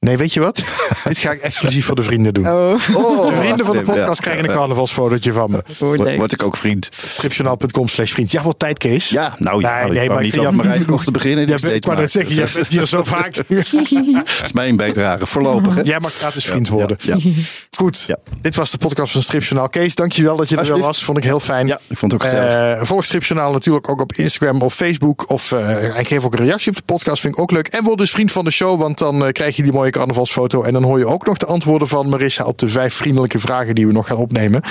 Nee, weet je wat? Dit ga ik exclusief voor de vrienden doen. Oh, De vrienden van de podcast ja. krijgen een carnavalsfotootje van me. Word, word ik ook vriend. Stripjournaal.com slash vriend. Ja, wat tijd, Kees. Ja, nou ja, Nee, ik wou maar niet jou- mijn reiskosten beginnen. Ik steeds maar. zeggen, jij Dat bent hier zo vaak. is mijn bijdrage, voorlopig. Hè? Jij mag gratis vriend worden. Ja, ja. Goed, Ja. dit was de podcast van Stripjournaal. Kees, dankjewel dat je er wel was. Vond ik heel fijn. Ja, ik vond het ook gezellig. Eh, volg Stripjournaal natuurlijk ook op Instagram of Facebook. Of, eh, en geef ook een reactie op de podcast, vind ik ook leuk. En word dus vriend van de show, want dan eh, krijg je die mooie carnavalsfoto. En dan hoor je ook nog de antwoorden van Marissa op de vijf vriendelijke vragen die we nog gaan opnemen.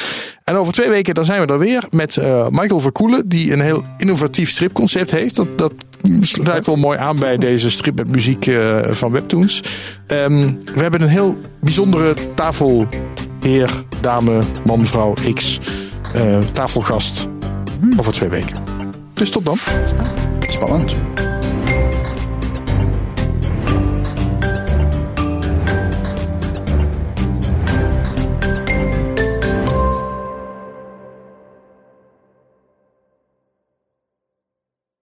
En over twee weken dan zijn we er weer met eh, Michael Verkoelen, die een heel innovatief stripconcept heeft. Dat, dat sluit wel mooi aan bij deze strip met muziek eh, van Webtoons. Ehm, we hebben een heel bijzondere tafel, heer, dame, man, vrouw, x, eh, tafelgast over twee weken. Dus tot dan. Spannend.